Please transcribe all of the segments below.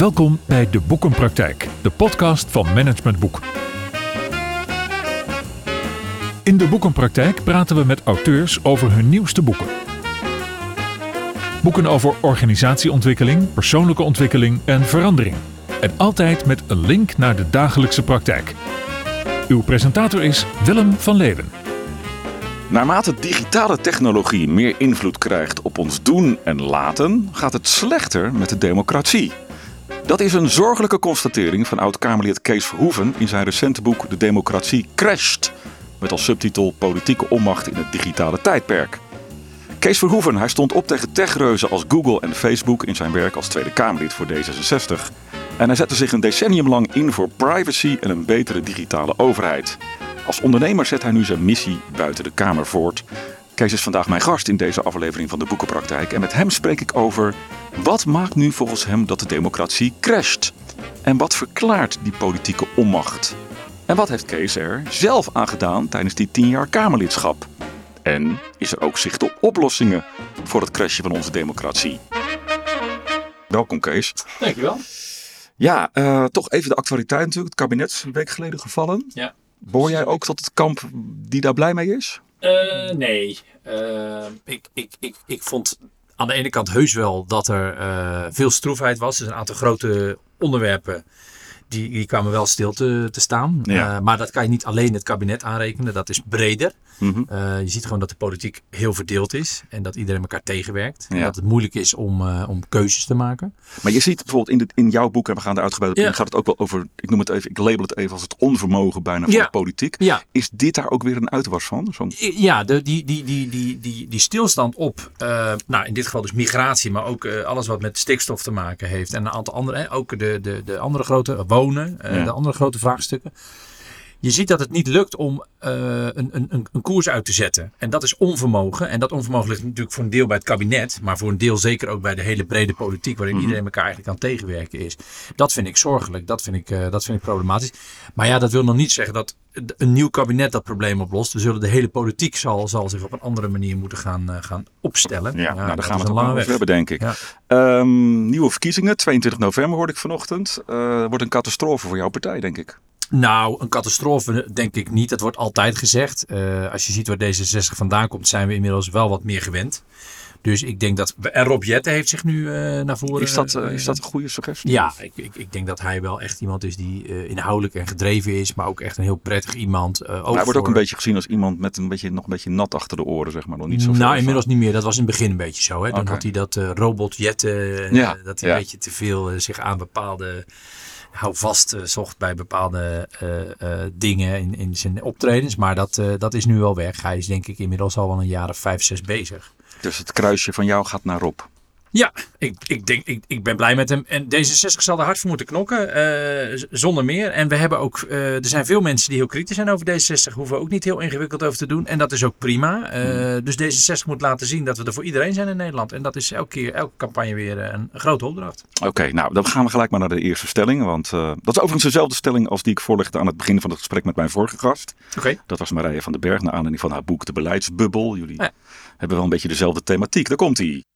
Welkom bij De Boekenpraktijk, de podcast van Management Boek. In De Boekenpraktijk praten we met auteurs over hun nieuwste boeken. Boeken over organisatieontwikkeling, persoonlijke ontwikkeling en verandering. En altijd met een link naar de dagelijkse praktijk. Uw presentator is Willem van Leeuwen. Naarmate digitale technologie meer invloed krijgt op ons doen en laten, gaat het slechter met de democratie. Dat is een zorgelijke constatering van oud-Kamerlid Kees Verhoeven in zijn recente boek De Democratie Crasht, met als subtitel Politieke onmacht in het digitale tijdperk. Kees Verhoeven hij stond op tegen techreuzen als Google en Facebook in zijn werk als Tweede Kamerlid voor D66. En hij zette zich een decennium lang in voor privacy en een betere digitale overheid. Als ondernemer zet hij nu zijn missie buiten de Kamer voort. Kees is vandaag mijn gast in deze aflevering van de Boekenpraktijk. En met hem spreek ik over wat maakt nu volgens hem dat de democratie crasht? En wat verklaart die politieke onmacht? En wat heeft Kees er zelf aan gedaan tijdens die tien jaar Kamerlidschap? En is er ook zicht op oplossingen voor het crashen van onze democratie? Welkom Kees. Dankjewel. Ja, uh, toch even de actualiteit natuurlijk. Het kabinet is een week geleden gevallen. Ja. Behoor jij ook tot het kamp die daar blij mee is? Uh, nee. Uh, ik, ik, ik, ik vond aan de ene kant heus wel dat er veel stroefheid was. Zijn een aantal grote onderwerpen die, die kwamen wel stil te, te staan. Ja. Uh, maar dat kan je niet alleen het kabinet aanrekenen. Dat is breder. Mhm. Uh, je ziet gewoon dat de politiek heel verdeeld is. En dat iedereen elkaar tegenwerkt. En dat het moeilijk is om, uh, om keuzes te maken. Maar je ziet bijvoorbeeld in, de, in jouw boek, en we gaan er uitgebreid op in, gaat het ook wel over, ik noem het even, ik label het even als het onvermogen bijna van de politiek. Ja, Is dit daar ook weer een uitwas van? Ja de, die, die, die, die, die, die stilstand op, nou in dit geval dus migratie, maar ook alles wat met stikstof te maken heeft. En een aantal andere, ook de, de, de andere grote, wonen, Ja. de andere grote vraagstukken. Je ziet dat het niet lukt om uh, een, een, een koers uit te zetten. En dat is onvermogen. En dat onvermogen ligt natuurlijk voor een deel bij het kabinet. Maar voor een deel zeker ook bij de hele brede politiek. Waarin Mhm. iedereen elkaar eigenlijk aan tegenwerken is. Dat vind ik zorgelijk. Dat vind ik, uh, dat vind ik problematisch. Maar ja, dat wil nog niet zeggen dat een nieuw kabinet dat probleem oplost. We zullen de hele politiek zal, zal zich op een andere manier moeten gaan, uh, gaan opstellen. ja, nou, daar gaan we het een ook lange nog over weg. hebben, denk ik. Ja. Ehm, nieuwe verkiezingen, 22 november hoorde ik vanochtend. Eh, wordt een catastrofe voor jouw partij, denk ik. Nou, een catastrofe denk ik niet. Dat wordt altijd gezegd. Uh, als je ziet waar D66 vandaan komt, zijn we inmiddels wel wat meer gewend. Dus ik denk dat. En Rob Jetten heeft zich nu uh, naar voren. Is dat, uh, is dat een goede suggestie? Ja, ik, ik, ik, denk dat hij wel echt iemand is die uh, inhoudelijk en gedreven is. Maar ook echt een heel prettig iemand. Hij wordt voor... ook een beetje gezien als iemand met een beetje, nog een beetje nat achter de oren, zeg maar. Nog niet zo nou, inmiddels niet meer. Dat was in het begin een beetje zo. Hè? Dan had hij dat robot Jetten. Ja, dat hij ja. een beetje te veel zich aan bepaalde hou vast uh, zocht bij bepaalde uh, uh, dingen in, in zijn optredens. Maar dat, dat is nu wel weg. Hij is denk ik inmiddels al wel een jaar of vijf, zes bezig. Dus het kruisje van jou gaat naar Rob. Ja, ik, ik, denk, ik, ik ben blij met hem. En D66 zal er hard voor moeten knokken, uh, zonder meer. En we hebben ook, uh, er zijn veel mensen die heel kritisch zijn over D66. Hoeven we ook niet heel ingewikkeld over te doen. En dat is ook prima. Uh, Hmm. dus D66 moet laten zien dat we er voor iedereen zijn in Nederland. En dat is elke keer, elke campagne weer een, een grote opdracht. Oké, okay, nou dan gaan we gelijk maar naar de eerste stelling. Want dat is overigens dezelfde stelling als die ik voorlegde aan het begin van het gesprek met mijn vorige gast. Okay. Dat was Marije van den Berg, naar aanleiding van haar boek De Beleidsbubbel. Jullie ja. hebben wel een beetje dezelfde thematiek. Daar komt ie.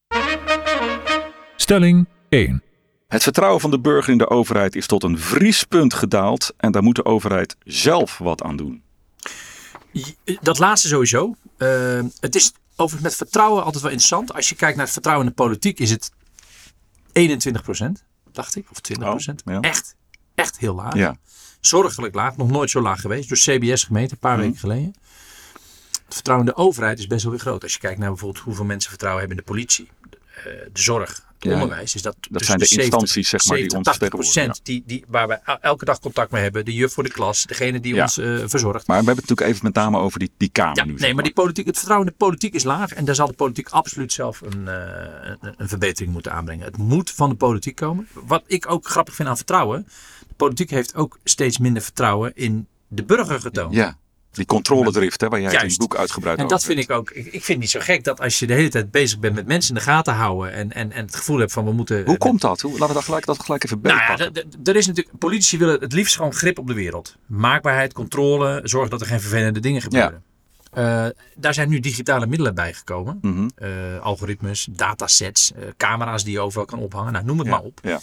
Stelling 1. Het vertrouwen van de burger in de overheid is tot een vriespunt gedaald en daar moet de overheid zelf wat aan doen. Dat laatste sowieso. Uh, het is overigens met vertrouwen altijd wel interessant. Als je kijkt naar het vertrouwen in de politiek is het 21% dacht ik. Of 20 Oh, ja. Echt, echt heel laag. Ja. Zorgelijk laag. Nog nooit zo laag geweest. Door CBS gemeten, een paar Mhm. weken geleden. Het vertrouwen in de overheid is best wel weer groot. Als je kijkt naar bijvoorbeeld hoeveel mensen vertrouwen hebben in de politie. De, de zorg, het Ja, onderwijs. Is dat Dat zijn de 70, instanties zeg maar, die 70, ons 80 vertegenwoordigen. die, die, waar we elke dag contact mee hebben. De juf voor de klas. Degene die Ja. ons uh, verzorgt. Maar we hebben het natuurlijk even met name over die, die Kamer Ja, nu. nee, maar die politiek, het vertrouwen in de politiek is laag. En daar zal de politiek absoluut zelf een, uh, een, een verbetering moeten aanbrengen. Het moet van de politiek komen. Wat ik ook grappig vind aan vertrouwen. De politiek heeft ook steeds minder vertrouwen in de burger getoond. Ja, die controledrift hè, waar jij het in Juist. het boek uitgebreid En over dat vind ik ook. Ik, ik vind het niet zo gek dat als je de hele tijd bezig bent met mensen in de gaten houden. En, en, en het gevoel hebt van we moeten. Hoe komt dat? Hoe, laten we dat gelijk, dat gelijk even Nou ja, er is natuurlijk, politici willen het liefst gewoon grip op de wereld. Maakbaarheid, controle, zorg dat er geen vervelende dingen gebeuren. Uh, daar zijn nu digitale middelen bij gekomen. Mhm. Uh, algoritmes, datasets, uh, camera's die je overal kan ophangen. Nou, noem het Ja, maar op. ja.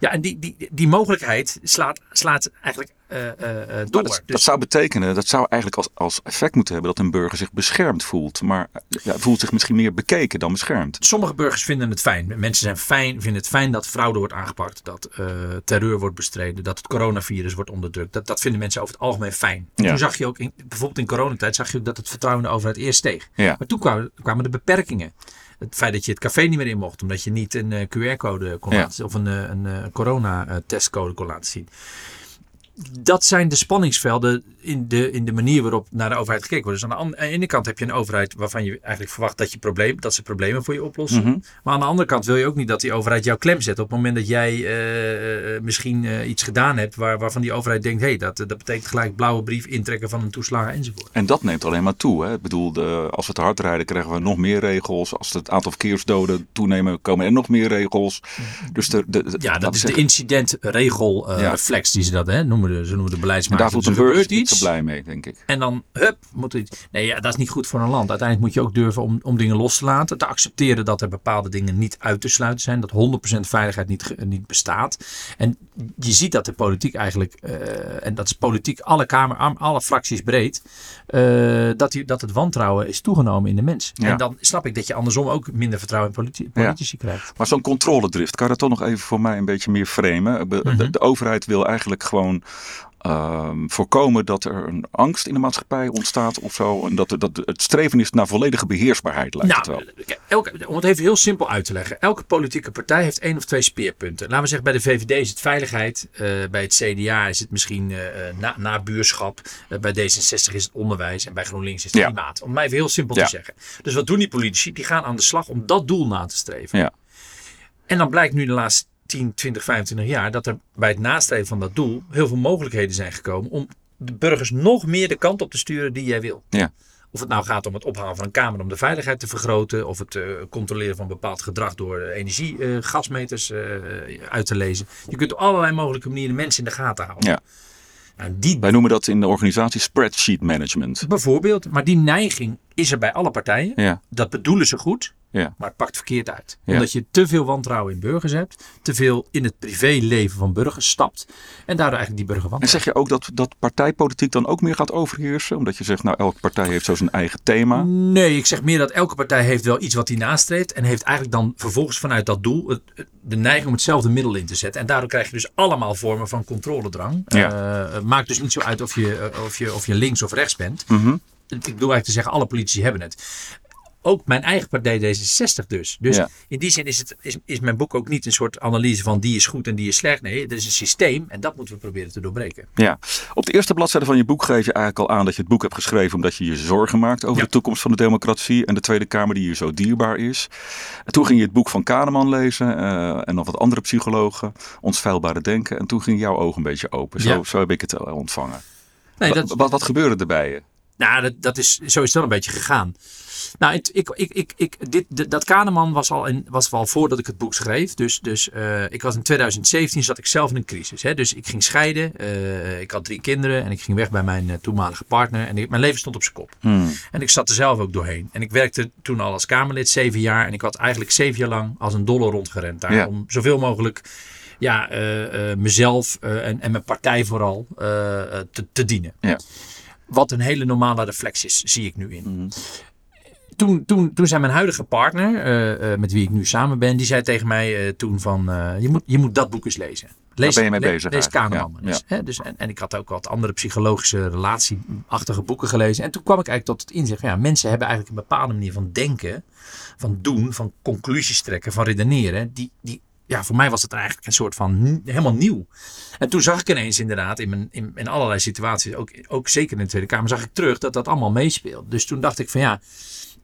Ja, en die, die, die mogelijkheid slaat, slaat eigenlijk uh, uh, door. Dat, dus, dat, zou betekenen, dat zou eigenlijk als, als effect moeten hebben dat een burger zich beschermd voelt. Maar ja, voelt zich misschien meer bekeken dan beschermd. Sommige burgers vinden het fijn. Mensen zijn fijn, vinden het fijn dat fraude wordt aangepakt, dat uh, terreur wordt bestreden, dat het coronavirus wordt onderdrukt. Dat, dat vinden mensen over het algemeen fijn. Ja. Toen zag je ook, in, bijvoorbeeld in coronatijd, zag je ook dat het vertrouwen in de overheid eerst steeg. Ja. Maar toen kwamen, kwamen de beperkingen het feit dat je het café niet meer in mocht, omdat je niet een uh, QR-code kon laten zien of een, een, een corona-testcode kon laten zien. Dat zijn de spanningsvelden in de, in de manier waarop naar de overheid gekeken wordt. Dus aan de, ene kant heb je een overheid waarvan je eigenlijk verwacht dat, je probleem, dat ze problemen voor je oplossen. Mhm. Mm -hmm. Maar aan de andere kant wil je ook niet dat die overheid jou klem zet op het moment dat jij uh, misschien uh, iets gedaan hebt waar, waarvan die overheid denkt, hé, hey, dat, dat betekent gelijk blauwe brief intrekken van een toeslagen enzovoort. En dat neemt alleen maar toe. Hè? Ik bedoel, de, als we te hard rijden krijgen we nog meer regels. Als het aantal verkeersdoden toenemen komen er nog meer regels. Dus de, de, de ja, dat, is de incidentregelreflex ja. die ze dat hè, noemen. De, ze noemen de beleidsmakers. Daar voelt de burger niet zo blij mee, denk ik. En dan, hup, moet iets. Nee, ja, dat is niet goed voor een land. Uiteindelijk moet je ook durven om, om dingen los te laten. Te accepteren dat er bepaalde dingen niet uit te sluiten zijn. Dat 100% veiligheid niet, niet bestaat. En je ziet dat de politiek eigenlijk, uh, en dat is politiek alle kamer, alle fracties breed, uh, dat, die, dat het wantrouwen is toegenomen in de mens. Ja. En dan snap ik dat je andersom ook minder vertrouwen in politi politici ja. krijgt. Maar zo'n controledrift, kan je dat toch nog even voor mij een beetje meer framen? De, mm -hmm. de, de overheid wil eigenlijk gewoon Um, voorkomen dat er een angst in de maatschappij ontstaat of zo. En dat, dat het streven is naar volledige beheersbaarheid lijkt nou, het wel. Elke, om het even heel simpel uit te leggen. Elke politieke partij heeft één of twee speerpunten. Laten we zeggen bij de VVD is het veiligheid. Uh, bij het CDA is het misschien uh, na, nabuurschap. Uh, bij D66 is het onderwijs. En bij GroenLinks is het Ja. klimaat. Om maar even heel simpel Ja. te zeggen. Dus wat doen die politici? Die gaan aan de slag om dat doel na te streven. Ja. En dan blijkt nu de laatste 10, 20, 25 jaar dat er bij het nastreven van dat doel heel veel mogelijkheden zijn gekomen om de burgers nog meer de kant op te sturen die jij wil. Ja. Of het nou gaat om het ophalen van een kamer om de veiligheid te vergroten, of het eh, controleren van bepaald gedrag door energiegasmeters uit te lezen. Je kunt op allerlei mogelijke manieren mensen in de gaten houden. Ja. Nou, die Wij noemen dat in de organisatie spreadsheet management. bijvoorbeeld, maar die neiging is er bij alle partijen. Ja. Dat bedoelen ze goed, Ja. maar het pakt verkeerd uit. Omdat je te veel wantrouwen in burgers hebt, te veel in het privéleven van burgers stapt en daardoor eigenlijk die burger En wantrouwen. zeg je ook dat, dat partijpolitiek dan ook meer gaat overheersen? Omdat je zegt, nou elke partij heeft zo zijn eigen thema. Nee, ik zeg meer dat elke partij heeft wel iets wat hij nastreeft. En heeft eigenlijk dan vervolgens vanuit dat doel het, het- de neiging om hetzelfde middel in te zetten. En daardoor krijg je dus allemaal vormen van controledrang. Ja. Eh, maakt dus niet zo uit of je, eh, of, je, of je links of rechts bent. Mhm. Ik bedoel eigenlijk te zeggen, alle politici hebben het. Ook mijn eigen partij D66 dus. Dus Ja. in die zin is, het, is, is mijn boek ook niet een soort analyse van die is goed en die is slecht. Nee, het is een systeem en dat moeten we proberen te doorbreken. Ja. Op de eerste bladzijde van je boek geef je eigenlijk al aan dat je het boek hebt geschreven omdat je je zorgen maakt over Ja. de toekomst van de democratie en de Tweede Kamer die je zo dierbaar is. En toen ging je het boek van Kahneman lezen eh, en nog wat andere psychologen, Ons Veilbare Denken. En toen ging jouw ogen een beetje open. Zo, Ja. zo heb ik het eh, ontvangen. Nee, Wat, dat, wat, wat gebeurde er bij je? Nou, dat, dat is, zo is een beetje gegaan. Nou, ik, ik, ik, ik, dit, dat Kahneman was al, in, was al voordat ik het boek schreef. Dus, dus eh, ik was in 2017 zat ik zelf in een crisis. Hè? Dus ik ging scheiden. eh, ik had drie kinderen en ik ging weg bij mijn eh, toenmalige partner. En ik- mijn leven stond op zijn kop. Hmm. En ik zat er zelf ook doorheen. En ik werkte toen al als Kamerlid zeven jaar. En ik had eigenlijk zeven jaar lang als een dolle rondgerend daar. Ja. Om zoveel mogelijk ja, mezelf en, en mijn partij vooral te, te dienen. Ja. Wat een hele normale reflex is, zie ik nu in. Mhm. Toen, toen, toen zei mijn huidige partner, eh, eh, met wie ik nu samen ben, die zei tegen mij eh, toen van, je, moet, je moet dat boek eens lezen. Lees, ben je mee bezig Lees Kahneman ja? Dus, en, en ik had ook wat andere psychologische relatieachtige boeken gelezen. En toen kwam ik eigenlijk tot het inzicht, van, ja, mensen hebben eigenlijk een bepaalde manier van denken, van doen, van conclusies trekken, van redeneren. Die, die, ja, voor mij was het eigenlijk een soort van helemaal nieuw. En toen zag ik ineens inderdaad in, mijn, in allerlei situaties, ook, ook zeker in de Tweede Kamer, zag ik terug dat dat allemaal meespeelt. Dus toen dacht ik van ja,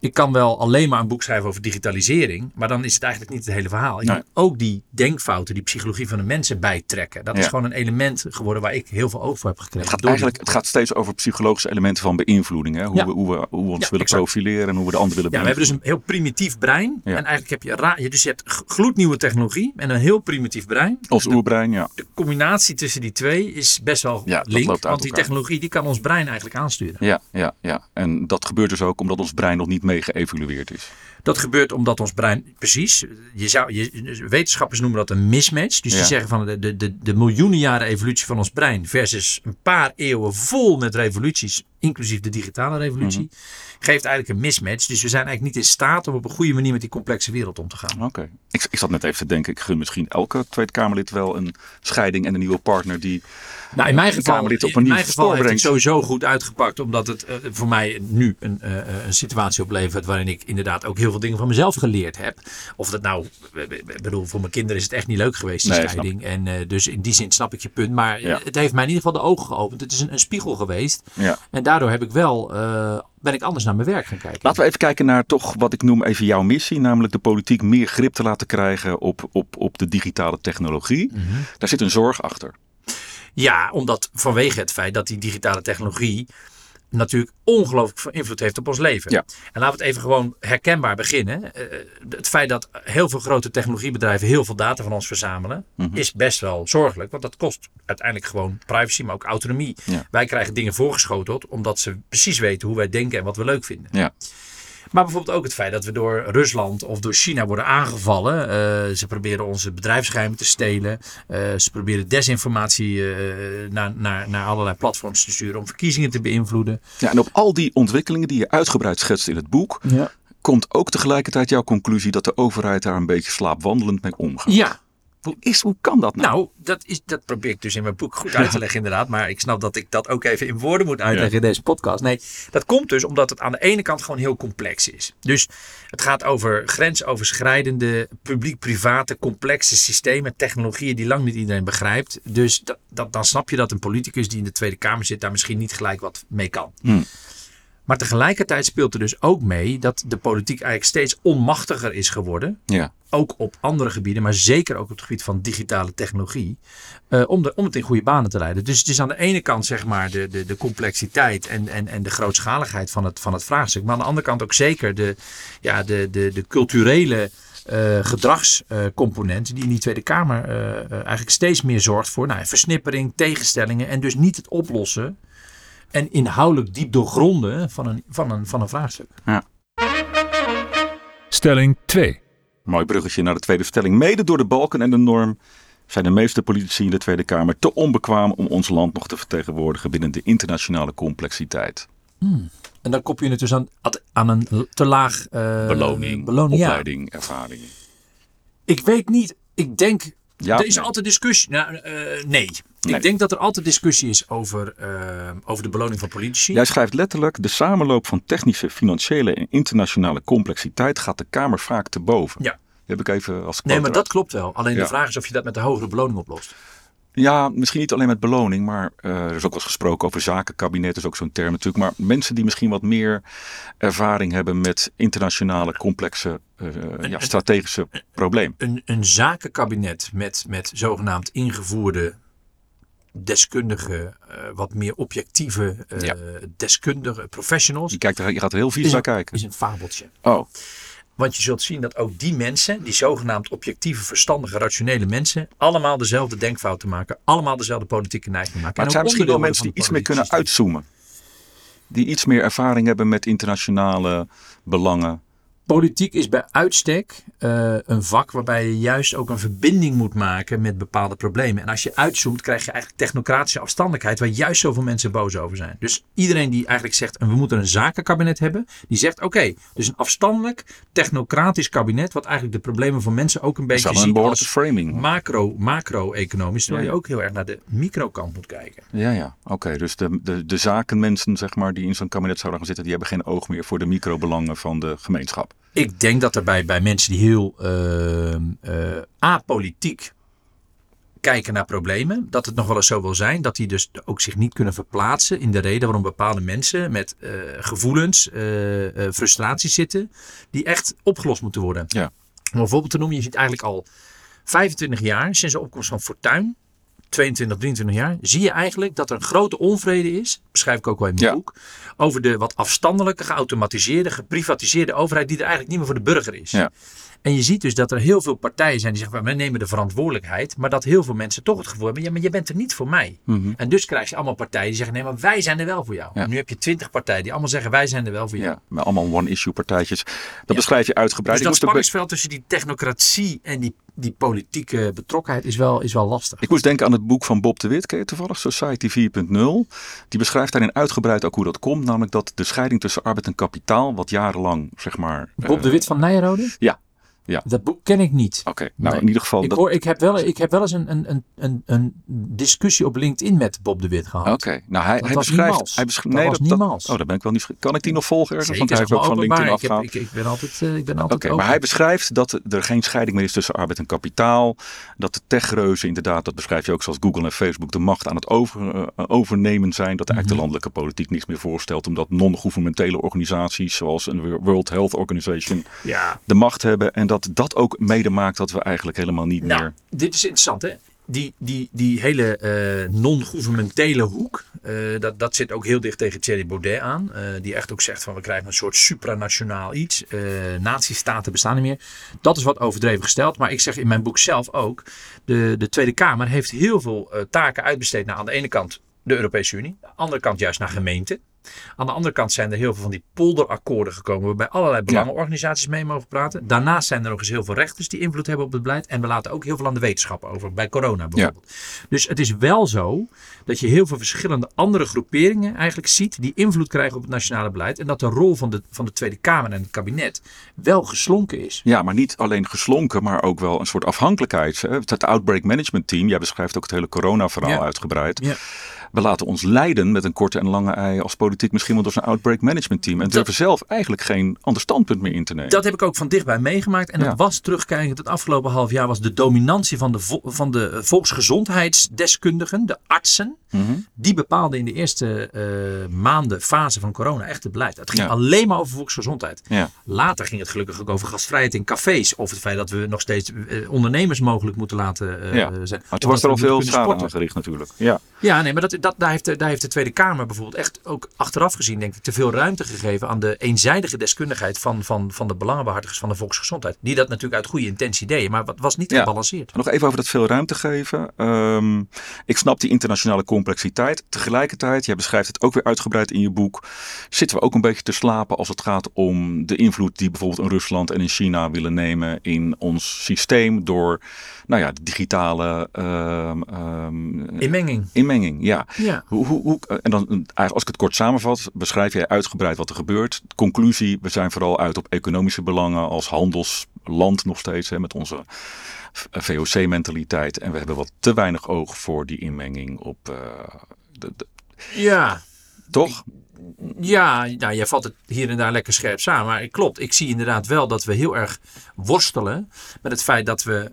ik kan wel alleen maar een boek schrijven over digitalisering, maar dan is het eigenlijk niet het hele verhaal. Nee. moet ook die denkfouten, die psychologie van de mensen bijtrekken. Dat is gewoon een element geworden waar ik heel veel oog voor heb gekregen. Het gaat, Door- eigenlijk, het gaat steeds over psychologische elementen van beïnvloeding. Hè? Hoe, Ja. we, hoe, we, hoe we ons Ja, willen exact. profileren en hoe we de ander willen Ja, we hebben dus een heel primitief brein. En eigenlijk heb je, ra- je, dus je hebt gloednieuwe technologie en een heel primitief brein. Ons oerbrein, ja. De combinatie tussen die twee is best wel link. Want die elkaar. technologie die kan ons brein eigenlijk aansturen. Ja, ja, ja. En dat gebeurt dus ook omdat ons brein nog niet mee geëvalueerd is. Dat gebeurt omdat ons brein, precies, je zou, je, wetenschappers noemen dat een mismatch. Dus Ja. die zeggen van de, de, de, de miljoenen jaren evolutie van ons brein versus een paar eeuwen vol met revoluties, inclusief de digitale revolutie, Mhm. geeft eigenlijk een mismatch. Dus we zijn eigenlijk niet in staat om op een goede manier met die complexe wereld om te gaan. Oké. Ik, ik zat net even te denken, ik gun misschien elke Tweede Kamerlid wel een scheiding en een nieuwe partner die... Nou, in mijn geval, Kamerlid op een in mijn geval heeft het sowieso goed uitgepakt. Omdat het eh, voor mij nu een, eh, een situatie oplevert waarin ik inderdaad ook heel veel dingen van mezelf geleerd heb. Of dat nou, ik bedoel, voor mijn kinderen is het echt niet leuk geweest, die Nee, scheiding. En eh, dus in die zin snap ik je punt. Maar eh, Ja. het heeft mij in ieder geval de ogen geopend. Het is een, een spiegel geweest. Ja. En daardoor heb ik wel, eh, ben ik anders naar mijn werk gaan kijken. Laten we even kijken naar toch wat ik noem even jouw missie. Namelijk de politiek meer grip te laten krijgen op, op, op de digitale technologie. Mhm. Daar zit een zorg achter. Ja, omdat vanwege het feit dat die digitale technologie natuurlijk ongelooflijk veel invloed heeft op ons leven. Ja. En laten we het even gewoon herkenbaar beginnen. Eh, Het feit dat heel veel grote technologiebedrijven heel veel data van ons verzamelen, Mhm. is best wel zorgelijk. Want dat kost uiteindelijk gewoon privacy, maar ook autonomie. Ja. Wij krijgen dingen voorgeschoteld omdat ze precies weten hoe wij denken en wat we leuk vinden. Ja. Maar bijvoorbeeld ook het feit dat we door Rusland of door China worden aangevallen. Eh, ze proberen onze bedrijfsgeheimen te stelen. Eh, ze proberen desinformatie eh, naar, naar, naar allerlei platforms te sturen om verkiezingen te beïnvloeden. Ja, en op al die ontwikkelingen die je uitgebreid schetst in het boek, Ja. komt ook tegelijkertijd jouw conclusie dat de overheid daar een beetje slaapwandelend mee omgaat. Ja, Hoe, is, hoe kan dat nou? nou, dat, is, dat probeer ik dus in mijn boek goed uit te leggen inderdaad. Maar ik snap dat ik dat ook even in woorden moet uitleggen in deze podcast. Nee, dat komt dus omdat het aan de ene kant gewoon heel complex is. Dus het gaat over grensoverschrijdende, publiek-private, complexe systemen, technologieën die lang niet iedereen begrijpt. Dus dat, dat, dan snap je dat een politicus die in de Tweede Kamer zit daar misschien niet gelijk wat mee kan. Hmm. Maar tegelijkertijd speelt er dus ook mee dat de politiek eigenlijk steeds onmachtiger is geworden Ja. ook op andere gebieden, maar zeker ook op het gebied van digitale technologie, eh, om, de, om het in goede banen te leiden. Dus het is aan de ene kant zeg maar de, de, de complexiteit en, en, en de grootschaligheid van het, van het vraagstuk, maar aan de andere kant ook zeker de, ja, de, de, de culturele eh, gedragscomponent die in die Tweede Kamer eh, eigenlijk steeds meer zorgt voor nou, versnippering, tegenstellingen en dus niet het oplossen en inhoudelijk diep doorgronden van een, van een, van een vraagstuk. Stelling 2. Mooi bruggetje naar de tweede stelling. Mede door de balken en de norm zijn de meeste politici in de Tweede Kamer te onbekwaam om ons land nog te vertegenwoordigen binnen de internationale complexiteit. En dan kop je het dus aan, aan een te laag eh, Beloning, beloning ja. opleiding, ervaring. Ik weet niet. Ik denk. Ja, er is nee. altijd discussie. Nou, eh, nee. Nee. Ik denk dat er altijd discussie is over, eh, over de beloning van politici. Jij schrijft letterlijk: de samenloop van technische, financiële en internationale complexiteit gaat de Kamer vaak te boven. Ja. Heb ik even als nee, maar dat klopt wel. Alleen Ja. de vraag is of je dat met de hogere beloning oplost. Ja, misschien niet alleen met beloning, maar eh, er is ook wel eens gesproken over zakenkabinet, is ook zo'n term natuurlijk. Maar mensen die misschien wat meer ervaring hebben met internationale, complexe, eh, ja, strategische problemen. Een, een zakenkabinet met, met zogenaamd ingevoerde deskundige, eh, wat meer objectieve eh, Ja. deskundige professionals. Je, kijkt er, je gaat er heel vies naar kijken. is een fabeltje. Oh, Want je zult zien dat ook die mensen, die zogenaamd objectieve, verstandige, rationele mensen, allemaal dezelfde denkfouten maken. Allemaal dezelfde politieke neiging maken. maar het zijn misschien wel mensen die iets meer kunnen uitzoomen. Die iets meer ervaring hebben met internationale belangen. Politiek is bij uitstek eh, een vak waarbij je juist ook een verbinding moet maken met bepaalde problemen. En als je uitzoomt, krijg je eigenlijk technocratische afstandelijkheid, waar juist zoveel mensen boos over zijn. Dus iedereen die eigenlijk zegt, en we moeten een zakenkabinet hebben, die zegt, oké, dus een afstandelijk, technocratisch kabinet, wat eigenlijk de problemen van mensen ook een beetje een ziet behoorlijke als framing. macro, macro-economisch, terwijl Ja, je ook heel erg naar de microkant moet kijken. Ja, ja. Oké, dus de, de, de zakenmensen zeg maar, die in zo'n kabinet zouden gaan zitten, die hebben geen oog meer voor de microbelangen van de gemeenschap. Ik denk dat er bij, bij mensen die heel eh, eh, apolitiek kijken naar problemen, dat het nog wel eens zo wil zijn dat die dus ook zich niet kunnen verplaatsen in de reden waarom bepaalde mensen met eh, gevoelens, eh, frustraties zitten, die echt opgelost moeten worden. Ja. Om een voorbeeld te noemen, je ziet eigenlijk al 25 jaar sinds de opkomst van Fortuin, 22, 23 jaar, zie je eigenlijk dat er een grote onvrede is, beschrijf ik ook wel in mijn Ja. boek, over de wat afstandelijke, geautomatiseerde, geprivatiseerde overheid die er eigenlijk niet meer voor de burger is. Ja. En je ziet dus dat er heel veel partijen zijn die zeggen, wij nemen de verantwoordelijkheid. Maar dat heel veel mensen toch het gevoel hebben, ja, maar je bent er niet voor mij. En dus krijg je allemaal partijen die zeggen, nee, maar wij zijn er wel voor jou. Ja. En nu heb je twintig partijen die allemaal zeggen, wij zijn er wel voor jou. Ja, met allemaal one-issue partijtjes. Dat Ja. beschrijf je uitgebreid. Dus dat spanningsveld tussen die technocratie en die, die politieke betrokkenheid is wel, is wel lastig. ik moest denken aan het boek van Bob de Wit, ken je toevallig? Society 4.0. Die beschrijft daarin uitgebreid ook hoe dat komt. Namelijk dat de scheiding tussen arbeid en kapitaal, wat jarenlang, zeg maar... Bob eh, de Wit van Nijrode? Ja. Ja. Dat boek ken ik niet. Oké, nou Nee. in ieder geval... Ik, dat- hoor, ik, heb wel, ik heb wel eens een, een, een, een, discussie op LinkedIn met Bob de Wit gehad. Oké, nou hij, Dat hij beschrijft... Hij besch- Dat nee, was niemals. Oh, daar ben ik wel niet... Kan ik die nog volgen ergens? Want hij heeft ook van. LinkedIn ik, heb, afgehaald. ik, ik ben altijd, eh, ik ben altijd Oké, maar hij beschrijft dat er geen scheiding meer is tussen arbeid en kapitaal. Dat de techreuzen inderdaad, dat beschrijf je ook zoals Google en Facebook, de macht aan het over, eh, overnemen zijn. Dat eigenlijk de landelijke politiek niets meer voorstelt. Omdat non-governementele organisaties zoals een World Health Organization ja, de macht hebben. En dat dat ook mede maakt dat we eigenlijk helemaal niet Nou, meer... dit is interessant hè. Die, die, die hele eh, non-governementele hoek, eh, dat, dat zit ook heel dicht tegen Thierry Baudet aan. eh, die echt ook zegt van we krijgen een soort supranationaal iets. nazistaten bestaan niet meer. Dat is wat overdreven gesteld. Maar ik zeg in mijn boek zelf ook, de, de Tweede Kamer heeft heel veel taken uitbesteed naar aan de ene kant de Europese Unie. Aan de andere kant juist naar gemeenten. Aan de andere kant zijn er heel veel van die polderakkoorden gekomen. Waarbij allerlei belangenorganisaties mee mogen praten. Daarnaast zijn er nog eens heel veel rechters die invloed hebben op het beleid. En we laten ook heel veel aan de wetenschap over. Bij corona bijvoorbeeld. Dus het is wel zo dat je heel veel verschillende andere groeperingen eigenlijk ziet. Die invloed krijgen op het nationale beleid. En dat de rol van de, van de Tweede Kamer en het kabinet wel geslonken is. Ja, maar niet alleen geslonken, maar ook wel een soort afhankelijkheid. Het Outbreak Management Team, jij beschrijft ook het hele corona-verhaal Ja. uitgebreid. Ja. We laten ons leiden met een korte en lange ei als politiek misschien wel door zo'n Outbreak Management Team. En durven zelf eigenlijk geen ander standpunt meer in te nemen. Dat heb ik ook van dichtbij meegemaakt. En Ja. dat was terugkijkend het afgelopen half jaar was de dominantie van de, vo- van de volksgezondheidsdeskundigen, de artsen. Mhm. Die bepaalden in de eerste eh, maanden, fase van corona, echt het beleid. Het ging Ja. alleen maar over volksgezondheid. Ja. Later ging het gelukkig ook over gastvrijheid in cafés. Of het feit dat we nog steeds eh, ondernemers mogelijk moeten laten Ja. zijn. Maar toen was er al veel schade aangericht natuurlijk. Ja. Ja, nee, maar dat, dat, daar, heeft, de- daar heeft de Tweede Kamer bijvoorbeeld echt ook achteraf gezien, denk ik, te veel ruimte gegeven aan de eenzijdige deskundigheid van, van, van de belangenbehartigers van de volksgezondheid. Die dat natuurlijk uit goede intentie deden, maar het was niet Ja. gebalanceerd. Nog even over dat veel ruimte geven. Ehm, ik snap die internationale complexiteit. Tegelijkertijd, jij beschrijft het ook weer uitgebreid in je boek, zitten we ook een beetje te slapen als het gaat om de invloed die bijvoorbeeld in Rusland en in China willen nemen in ons systeem door nou ja, de digitale ehm, ehm, Inmenging. inmenging. Ja. Ja. Hoe, hoe, hoe, en dan, eigenlijk als ik het kort samenvat, beschrijf jij uitgebreid wat er gebeurt. Conclusie, we zijn vooral uit op economische belangen als handelsland nog steeds, hè, met onze VOC-mentaliteit. En we hebben wat te weinig oog voor die inmenging op... eh, de, de- Ja. toch? Ja, nou, jij valt het hier en daar lekker scherp samen. Maar klopt, ik zie inderdaad wel dat we heel erg worstelen met het feit dat we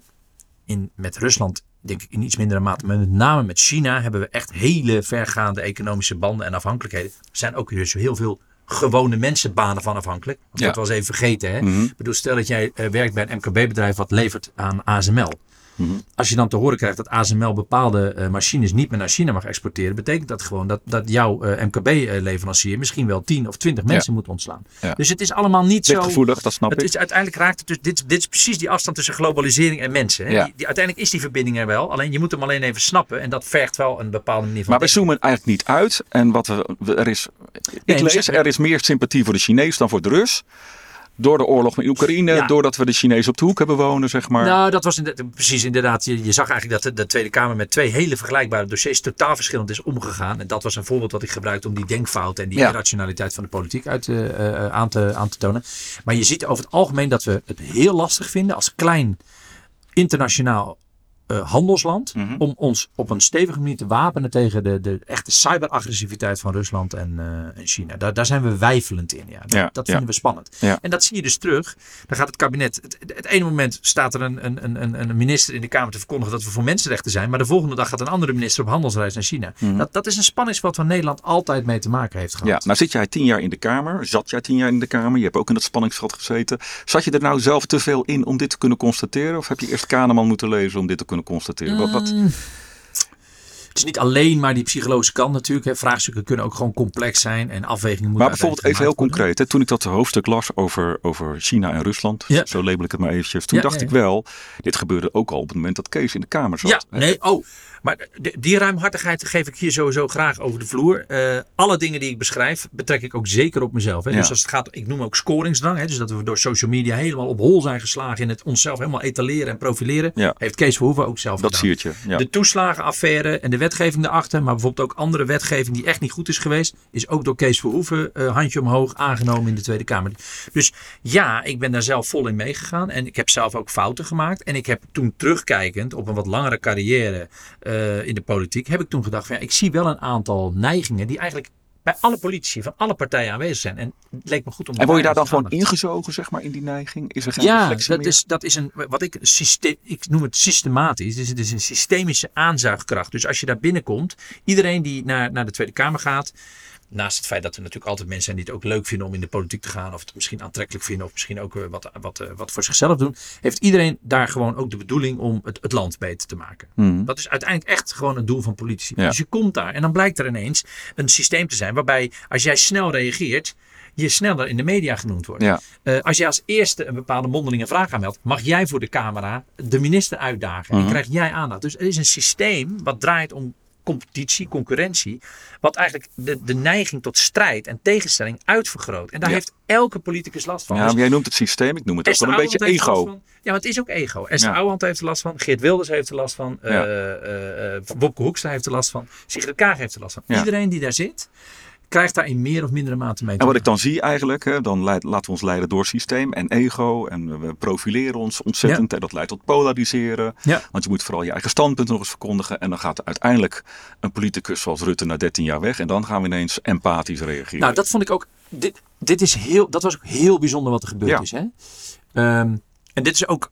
in, met Rusland, denk ik in iets mindere mate, maar met name met China, hebben we echt hele vergaande economische banden en afhankelijkheden. Er zijn ook dus heel veel gewone mensenbanen van afhankelijk. Dat Ja. eens even vergeten. Hè? Mhm. Ik bedoel, stel dat jij eh, werkt bij een MKB-bedrijf wat levert aan ASML. Mhm. Als je dan te horen krijgt dat ASML bepaalde eh, machines niet meer naar China mag exporteren, betekent dat gewoon dat, dat jouw eh, MKB-leverancier misschien wel 10 of 20 mensen moet ontslaan. Ja. Dus het is allemaal niet zo. Dat snap Het ik. is, uiteindelijk raakt het dus. Dit, dit is precies die afstand tussen globalisering en mensen. Hè? Ja. Die, die- uiteindelijk is die verbinding er wel. Alleen je moet hem alleen even snappen. En dat vergt wel een bepaalde manier van. Maar we zoomen eigenlijk niet uit. En wat we, er is, ik Nee, lees, er is meer sympathie voor de Chinees dan voor de Rus. Door de oorlog in Oekraïne, Ja. doordat we de Chinezen op de hoek hebben wonen, zeg maar. Nou, dat was inderdaad- precies inderdaad. Je, je zag eigenlijk dat de, de Tweede Kamer met twee hele vergelijkbare dossiers totaal verschillend is omgegaan. En dat was een voorbeeld wat ik gebruikte om die denkfouten en die Ja. irrationaliteit van de politiek uit, eh, eh, aan, te, aan te tonen. Maar je ziet over het algemeen dat we het heel lastig vinden als klein internationaal eh, handelsland. Mhm. Om ons op een stevige manier te wapenen tegen de, de echte cyberagressiviteit van Rusland en, eh, en China. Daar, daar zijn we wijfelend in. Ja. Dat, Ja, dat ja. vinden we spannend. Ja. En dat zie je dus terug. Dan gaat het kabinet. Het, het ene moment staat er een, een, een, een minister in de Kamer te verkondigen dat we voor mensenrechten zijn. Maar de volgende dag gaat een andere minister op handelsreis naar China. Dat, dat is een spanningsveld waar Nederland altijd mee te maken heeft gehad. Ja, nou zit jij tien jaar in de Kamer, zat jij tien jaar in de Kamer, je hebt ook in dat spanningsveld gezeten. Zat je er nou zelf te veel in om dit te kunnen constateren? Of heb je eerst Kahneman moeten lezen om dit te kunnen constateren? Wat, wat, Mm. Het is niet alleen maar die psychologische kant natuurlijk. Hè. Vraagstukken kunnen ook gewoon complex zijn en afwegingen moeten Maar bijvoorbeeld even heel concreet. Hè, toen ik dat hoofdstuk las over, over China en Rusland, Ja. zo label ik het maar eventjes. Toen Ja, dacht ja, ik wel, dit gebeurde ook al op het moment dat Kees in de Kamer zat. Ja, Hè? nee, oh. Maar de- die ruimhartigheid geef ik hier sowieso graag over de vloer. Eh, alle dingen die ik beschrijf, betrek ik ook zeker op mezelf. Hè. Ja. Dus als het gaat, ik noem ook scoringsdrang. Hè. Dus dat we door social media helemaal op hol zijn geslagen in het onszelf helemaal etaleren en profileren. Ja. Heeft Kees Verhoeven ook zelf Dat gedaan. siertje. Ja. De toeslagenaffaire en de wetgeving daarachter, maar bijvoorbeeld ook andere wetgeving die echt niet goed is geweest, is ook door Kees Verhoeven eh, handje omhoog aangenomen in de Tweede Kamer. Dus ja, ik ben daar zelf vol in meegegaan en ik heb zelf ook fouten gemaakt. En ik heb toen terugkijkend op een wat langere carrière eh, in de politiek, heb ik toen gedacht van ja, ik zie wel een aantal neigingen die eigenlijk bij alle politici van alle partijen aanwezig zijn. En het leek me goed om En word je daar dan gewoon ingezogen, zeg maar, in die neiging? Is er geen ja, reflectie dat meer? is, dat is een, wat ik, ik noem het systematisch. Dus het is een systemische aanzuigkracht. Dus als je daar binnenkomt, iedereen die naar, naar de Tweede Kamer gaat, naast het feit dat er natuurlijk altijd mensen zijn die het ook leuk vinden om in de politiek te gaan, of het misschien aantrekkelijk vinden, of misschien ook eh, wat, wat, eh, wat voor zichzelf doen, heeft iedereen daar gewoon ook de bedoeling om het, het land beter te maken. Mhm. Dat is uiteindelijk echt gewoon het doel van politici. Ja. Dus je komt daar en dan blijkt er ineens een systeem te zijn waarbij als jij snel reageert, je sneller in de media genoemd wordt. Ja. Eh, als je als eerste een bepaalde mondelinge vraag aanmeldt, mag jij voor de camera de minister uitdagen. Mhm. En krijg jij aandacht. Dus er is een systeem wat draait om competitie, concurrentie. Wat eigenlijk de, de neiging tot strijd en tegenstelling uitvergroot. En daar Ja. heeft elke politicus last van. Ja, Dus maar jij noemt het systeem, ik noem het ook wel een beetje ego. van. Ja, maar het is ook ego. Esther Ja. Ouwehand heeft er last van. Geert Wilders heeft er last van. Ja. eh, Bobke Hoekstra heeft er last van. Sigrid Kaag heeft er last van. Iedereen die daar zit, krijgt daar in meer of mindere mate mee te En wat ik dan zie eigenlijk, hè, dan leid- laten we ons leiden door systeem en ego. En we profileren ons ontzettend. En dat leidt tot polariseren. Ja. Want je moet vooral je eigen standpunt nog eens verkondigen. En dan gaat uiteindelijk een politicus zoals Rutte na 13 jaar weg. En dan gaan we ineens empathisch reageren. Nou, dat vond ik ook. Dit, dit is heel, dat was ook heel bijzonder wat er gebeurd Ja. is. Hè? Ehm, en dit is ook.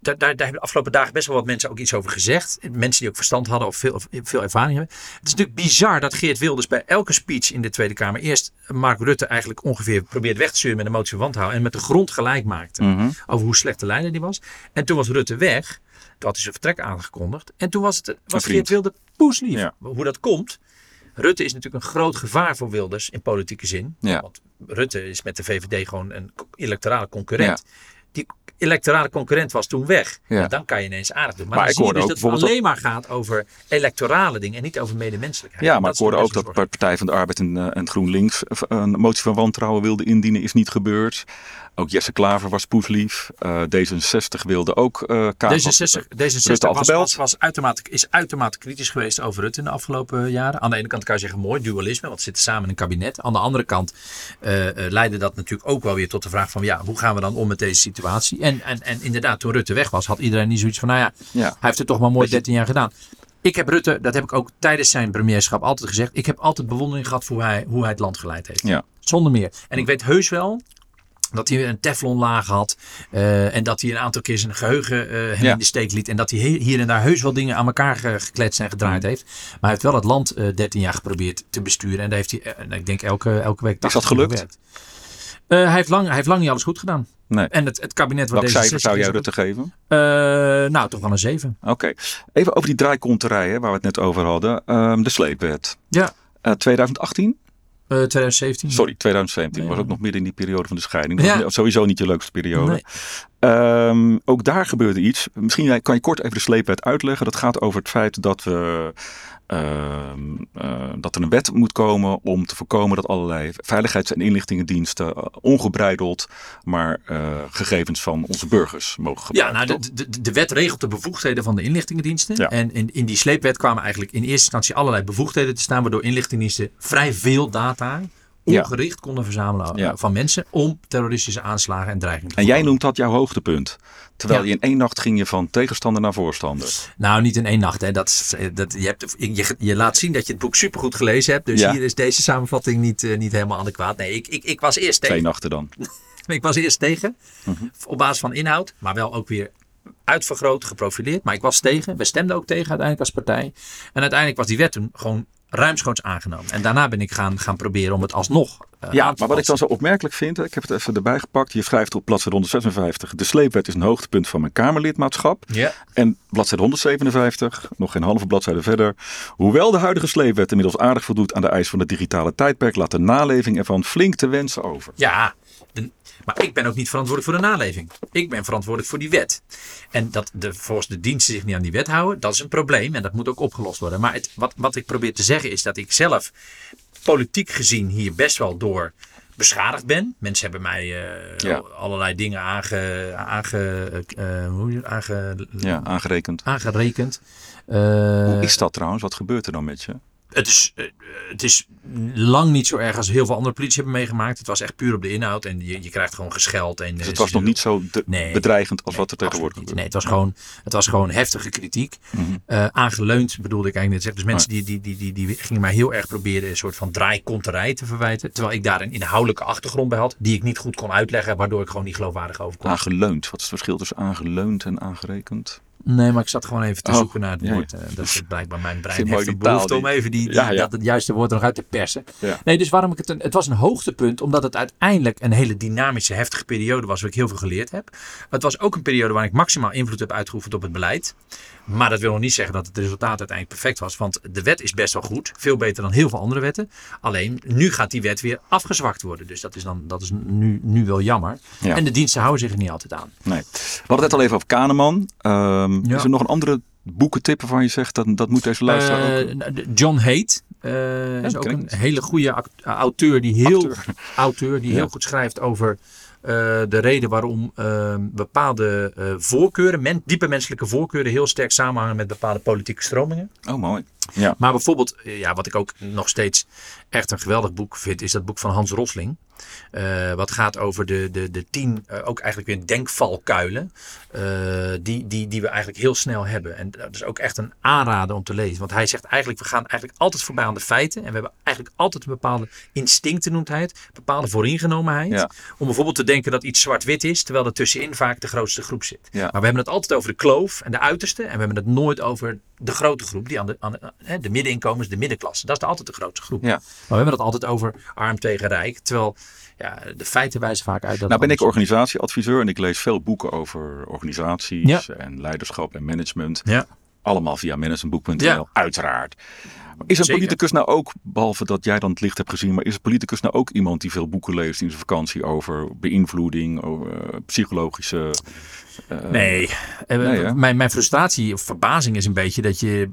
Daar, daar, daar hebben de afgelopen dagen best wel wat mensen ook iets over gezegd. Mensen die ook verstand hadden of veel, of veel ervaring hebben. Het is natuurlijk bizar dat Geert Wilders bij elke speech in de Tweede Kamer eerst Mark Rutte eigenlijk ongeveer probeert weg te sturen met een motie van wantrouwen. En met de grond gelijk maakte Mhm. over hoe slecht de leider die was. En toen was Rutte weg. Toen had hij zijn vertrek aangekondigd. En toen was, het, was. Geert Wilders poeslief. Ja. Hoe dat komt. Rutte is natuurlijk een groot gevaar voor Wilders in politieke zin. Ja. Want Rutte is met de VVD gewoon een electorale concurrent. Die electorale concurrent was toen weg. Ja. En dan kan je ineens aardig doen. Maar, Maar dan ik zie je dus ook dat het alleen maar gaat over electorale dingen en niet over medemenselijkheid. Ja, maar ik hoorde ook dat Partij van de Arbeid en, eh, en GroenLinks eh, een motie van wantrouwen wilde indienen. Is niet gebeurd. Ook Jesse Klaver was poeslief. Eh, D66 wilde ook eh Kaag D66, D66 Rutte al was, gebeld? was, was uitermate, is uitermate kritisch geweest over Rutte in de afgelopen jaren. Aan de ene kant kan je zeggen mooi, dualisme, want ze zitten samen in een kabinet. Aan de andere kant eh, eh, leidde dat natuurlijk ook wel weer tot de vraag van ja, hoe gaan we dan om met deze situatie? En, en, en inderdaad, toen Rutte weg was, had iedereen niet zoiets van nou ja, Ja. hij heeft het toch maar mooi Beetje- 13 jaar gedaan. Ik heb Rutte, dat heb ik ook tijdens zijn premierschap altijd gezegd. Ik heb altijd bewondering gehad voor hoe hij, hoe hij het land geleid heeft. Ja. Zonder meer. En ik weet heus wel dat hij een teflonlaag had. eh, en dat hij een aantal keer zijn geheugen eh, hem Ja. in de steek liet. En dat hij hier en daar heus wel dingen aan elkaar ge- gekletst en Mm. gedraaid heeft. Maar hij heeft wel het land eh 13 jaar geprobeerd te besturen. En daar heeft hij, eh, ik denk, elke, elke week dat 80 uur gelukt? Eh, hij, heeft lang, hij heeft lang niet alles goed gedaan. Nee. En het, het kabinet Welk deze cijfer zou jij Rutte geven? Uh, nou, toch wel een 7. Oké. Even over die draaikonterij hè, waar we het net over hadden. Ehm, de sleepwet. Ja, Eh, 2018? Eh 2017. Sorry, 2017. Nee, was ook nog midden in die periode van de scheiding. Dat Ja. was sowieso niet je leukste periode. Nee. Ehm, ook daar gebeurde iets. Misschien kan je kort even de sleepwet uitleggen. Dat gaat over het feit dat, we, ehm, eh, dat er een wet moet komen om te voorkomen dat allerlei veiligheids- en inlichtingendiensten eh, ongebreideld maar eh, gegevens van onze burgers mogen Ja, gebruiken. nou, toch? de, de, de wet regelt de bevoegdheden van de inlichtingendiensten. Ja. En in, in die sleepwet kwamen eigenlijk in eerste instantie allerlei bevoegdheden te staan, waardoor inlichtingendiensten vrij veel data Ja. Ongericht konden verzamelen eh, Ja. van mensen om terroristische aanslagen en dreigingen te En jij noemt dat jouw hoogtepunt. Terwijl Ja. je in één nacht ging je van tegenstander naar voorstander. Nou, niet in één nacht. Hè. Dat, eh, dat, je, hebt, je, je laat zien dat je het boek supergoed gelezen hebt. Dus Ja. hier is deze samenvatting niet, eh, niet helemaal adequaat. Nee, ik, ik, ik was eerst tegen. Twee nachten dan. Ik was eerst tegen, Mhm. op basis van inhoud, maar wel ook weer uitvergroot, geprofileerd. Maar ik was tegen, we stemden ook tegen uiteindelijk als partij. En uiteindelijk was die wet toen gewoon ruimschoots aangenomen. En daarna ben ik gaan, gaan proberen om het alsnog ja, maar wat ik dan zo opmerkelijk vind, ik heb het even erbij gepakt. Je schrijft op bladzijde 156. De sleepwet is een hoogtepunt van mijn Kamerlidmaatschap. Ja. En bladzijde 157, nog geen halve bladzijde verder. Hoewel de huidige sleepwet inmiddels aardig voldoet aan de eis van het digitale tijdperk, laat de naleving ervan flink te wensen over. Ja, maar ik ben ook niet verantwoordelijk voor de naleving. Ik ben verantwoordelijk voor die wet. En dat de, volgens de diensten zich niet aan die wet houden, dat is een probleem en dat moet ook opgelost worden. Maar het, wat, wat ik probeer te zeggen is dat ik zelf politiek gezien hier best wel door beschadigd ben. Mensen hebben mij eh, Ja. allerlei dingen aange, aange, eh, hoe aange, Ja, aangerekend. aangerekend. Eh, Hoe is dat trouwens? Wat gebeurt er dan met je? Het is, eh, het is lang niet zo erg als heel veel andere politie hebben meegemaakt. Het was echt puur op de inhoud en je, je krijgt gewoon gescheld. En, Dus eh, het was nog niet zo Nee. bedreigend als wat er tegenwoordig gebeurt. Nee, het was gewoon, het was gewoon heftige kritiek. Eh, aangeleund bedoelde ik eigenlijk net. Dus mensen die, die, die, die, die gingen mij heel erg proberen een soort van draaikonterij te verwijten. Terwijl ik daar een inhoudelijke achtergrond bij had. Die ik niet goed kon uitleggen. Waardoor ik gewoon niet geloofwaardig overkwam. Aangeleund. Wat is het verschil tussen aangeleund en aangerekend? Nee, maar ik zat gewoon even te Oh, zoeken naar het ja, ja. woord. Eh, dat is blijkbaar mijn brein heeft die taal behoefte om even die, die- Ja, ja. Dat het juiste woord er nog uit te persen. Nee, dus waarom ik het een, het was een hoogtepunt, omdat het uiteindelijk een hele dynamische, heftige periode was, waar ik heel veel geleerd heb. Het was ook een periode waar ik maximaal invloed heb uitgeoefend op het beleid. Maar dat wil nog niet zeggen dat het resultaat uiteindelijk perfect was. Want de wet is best wel goed. Veel beter dan heel veel andere wetten. Alleen nu gaat die wet weer afgezwakt worden. Dus dat is, dan, dat is nu, nu wel jammer. Ja. En de diensten houden zich er niet altijd aan. Nee. We hadden het al even over Kahneman. Ja. Is er nog een andere boekentip waarvan je zegt dat, dat moet deze luisteraar ook? Eh, nou, John Haidt eh, is ook een hele goede act- auteur die heel, auteur die heel goed schrijft over de reden waarom eh, bepaalde eh, voorkeuren, men, diepe menselijke voorkeuren, heel sterk samenhangen met bepaalde politieke stromingen. Oh, mooi. Ja. Maar bijvoorbeeld, eh, ja, wat ik ook nog steeds echt een geweldig boek vind, is dat boek van Hans Rosling. Eh, wat gaat over de, de, de tien, eh, ook eigenlijk weer denkvalkuilen, die, die, die we eigenlijk heel snel hebben. En dat is ook echt een aanrader om te lezen. Want hij zegt eigenlijk, we gaan eigenlijk altijd voorbij aan de feiten. En we hebben eigenlijk altijd een bepaalde instincten, noemt hij het. Bepaalde vooringenomenheid. Ja. Om bijvoorbeeld te denken dat iets zwart-wit is, terwijl er tussenin vaak de grootste groep zit. Ja. Maar we hebben het altijd over de kloof en de uiterste. En we hebben het nooit over de grote groep, die aan de, aan de, hè, de middeninkomens, de middenklasse. Dat is altijd de grootste groep. Ja. Maar we hebben het altijd over arm tegen rijk. Terwijl ja, de feiten wijzen vaak uit dat. Nou ben ik organisatieadviseur en ik lees veel boeken over organisaties Ja. en leiderschap en management. Ja. Allemaal via managementboek.nl, Ja. uiteraard. Is een Zeker. politicus nou ook, behalve dat jij dan het licht hebt gezien, maar is een politicus nou ook iemand die veel boeken leest in zijn vakantie over beïnvloeding, over eh, psychologische... eh, Nee, Eh, nee, mijn, mijn frustratie of verbazing is een beetje dat je.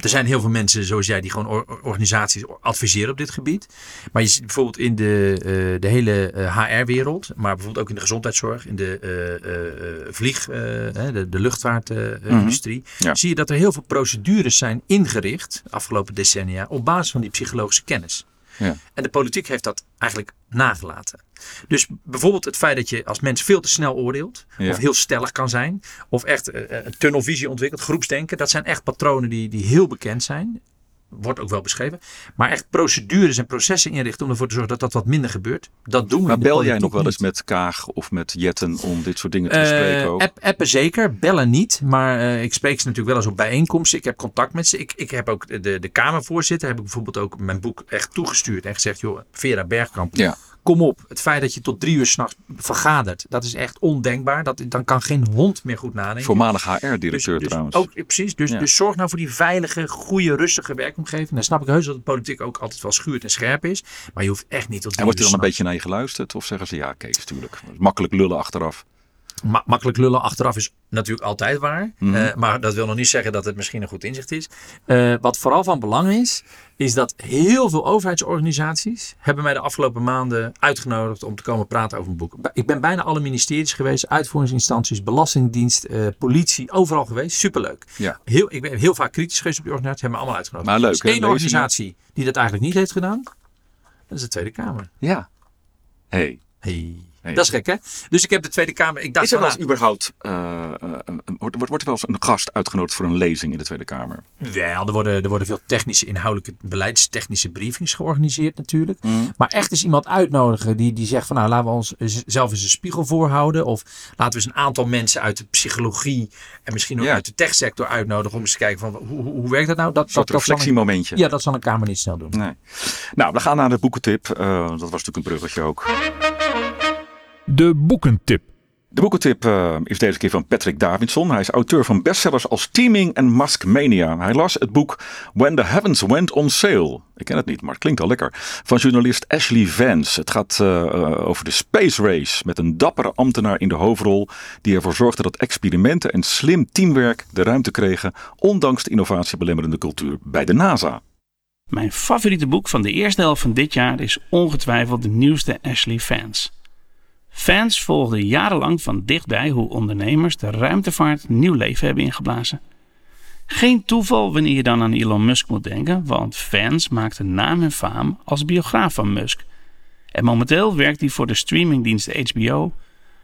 Er zijn heel veel mensen zoals jij die gewoon or- organisaties adviseren op dit gebied. Maar je ziet bijvoorbeeld in de, de hele HR-wereld, maar bijvoorbeeld ook in de gezondheidszorg, in de eh, vlieg, de, de luchtvaartindustrie, Ja. zie je dat er heel veel procedures zijn ingericht de afgelopen decennia op basis van die psychologische kennis. Ja. En de politiek heeft dat eigenlijk nagelaten. Dus bijvoorbeeld het feit dat je als mens veel te snel oordeelt, Ja. of heel stellig kan zijn, of echt eh, een tunnelvisie ontwikkelt, groepsdenken, dat zijn echt patronen die, die heel bekend zijn. Wordt ook wel beschreven. Maar echt procedures en processen inrichten om ervoor te zorgen dat dat wat minder gebeurt. Dat doen we Maar bel jij nog wel eens met Kaag of met Jetten om dit soort dingen te Eh, bespreken ook? app, appen zeker, bellen niet. Maar eh, ik spreek ze natuurlijk wel eens op bijeenkomsten. Ik heb contact met ze. Ik, ik heb ook de, de Kamervoorzitter, heb ik bijvoorbeeld ook mijn boek echt toegestuurd. En gezegd, joh, Vera Bergkamp, Ja. Kom op. Het feit dat je tot drie uur s'nachts vergadert, dat is echt ondenkbaar. Dat, dan kan geen hond meer goed nadenken. Voormalig Dus- HR-directeur dus trouwens. Ook, precies. Dus, Ja. dus zorg nou voor die veilige, goede, rustige werkomgeving. Dan snap ik heus dat de politiek ook altijd wel schuurt en scherp is. Maar je hoeft echt niet tot en wordt er dan een beetje naar je geluisterd? Of zeggen ze ja, Kees, tuurlijk. Makkelijk lullen achteraf. Ma- makkelijk lullen achteraf is natuurlijk altijd waar. Mhm. Eh, maar dat wil nog niet zeggen dat het misschien een goed inzicht is. Eh, wat vooral van belang is, is dat heel veel overheidsorganisaties hebben mij de afgelopen maanden uitgenodigd om te komen praten over een boek. Ik ben bijna alle ministeries geweest, uitvoeringsinstanties, belastingdienst, eh, politie, overal geweest. Superleuk. Ja. Heel, ik ben heel vaak kritisch geweest op die organisatie, hebben me allemaal uitgenodigd. Maar leuk, Er is één lezingen. organisatie die dat eigenlijk niet heeft gedaan. Dat is de Tweede Kamer. Ja. hey, Hey. Dat is gek, hè? Dus ik heb de Tweede Kamer. Ik dacht Is er wel van, eens überhaupt, eh, eh, wordt, wordt er wel eens een gast uitgenodigd voor een lezing in de Tweede Kamer? wel, er worden, er worden veel technische, inhoudelijke, beleidstechnische briefings georganiseerd natuurlijk. Maar echt eens iemand uitnodigen die, die zegt van nou, laten we ons zelf eens een spiegel voorhouden. Of laten we eens een aantal mensen uit de psychologie en misschien ook Ja. uit de techsector uitnodigen om eens te kijken van hoe, hoe, hoe werkt dat nou? Dat, dat, dat zal een, reflectiemomentje. ja, dat zal een Kamer niet snel doen. Nee. Nou, we gaan naar de boekentip. Eh, dat was natuurlijk een bruggetje ook. De boekentip. De boekentip eh, is deze keer van Patrick Davidson. Hij is auteur van bestsellers als Teaming en Maskmania. Hij las het boek When the Heavens Went on Sale. Ik ken het niet, maar het klinkt al lekker. Van journalist Ashley Vance. Het gaat eh, eh, over de Space Race met een dappere ambtenaar in de hoofdrol. Die ervoor zorgde dat experimenten en slim teamwerk de ruimte kregen. Ondanks de innovatiebelemmerende cultuur bij de NASA. Mijn favoriete boek van de eerste helft van dit jaar is ongetwijfeld de nieuwste Ashley Vance. Vance volgde jarenlang van dichtbij hoe ondernemers de ruimtevaart nieuw leven hebben ingeblazen. Geen toeval wanneer je dan aan Elon Musk moet denken, want Vance maakte naam en faam als biograaf van Musk. En momenteel werkt hij voor de streamingdienst HBO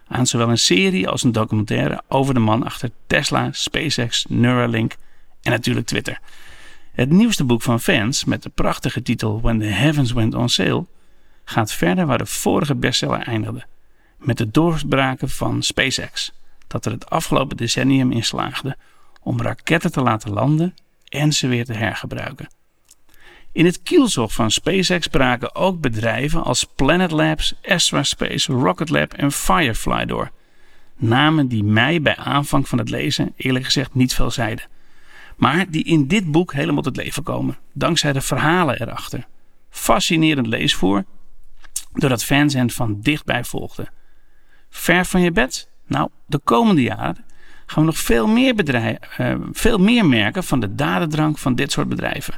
aan zowel een serie als een documentaire over de man achter Tesla, SpaceX, Neuralink en natuurlijk Twitter. Het nieuwste boek van Vance, met de prachtige titel When the Heavens Went on Sale, gaat verder waar de vorige bestseller eindigde. Met de doorbraken van SpaceX, dat er het afgelopen decennium in slaagde om raketten te laten landen en ze weer te hergebruiken. In het kielzog van SpaceX braken ook bedrijven als Planet Labs, Astra Space, Rocket Lab en Firefly door. Namen die mij bij aanvang van het lezen eerlijk gezegd niet veel zeiden maar die in dit boek helemaal tot leven komen, dankzij de verhalen erachter. Fascinerend leesvoer, doordat fans hen van dichtbij volgden. Ver van je bed? Nou, de komende jaren gaan we nog veel meer, bedrijven, eh, veel meer merken van de dadendrang van dit soort bedrijven.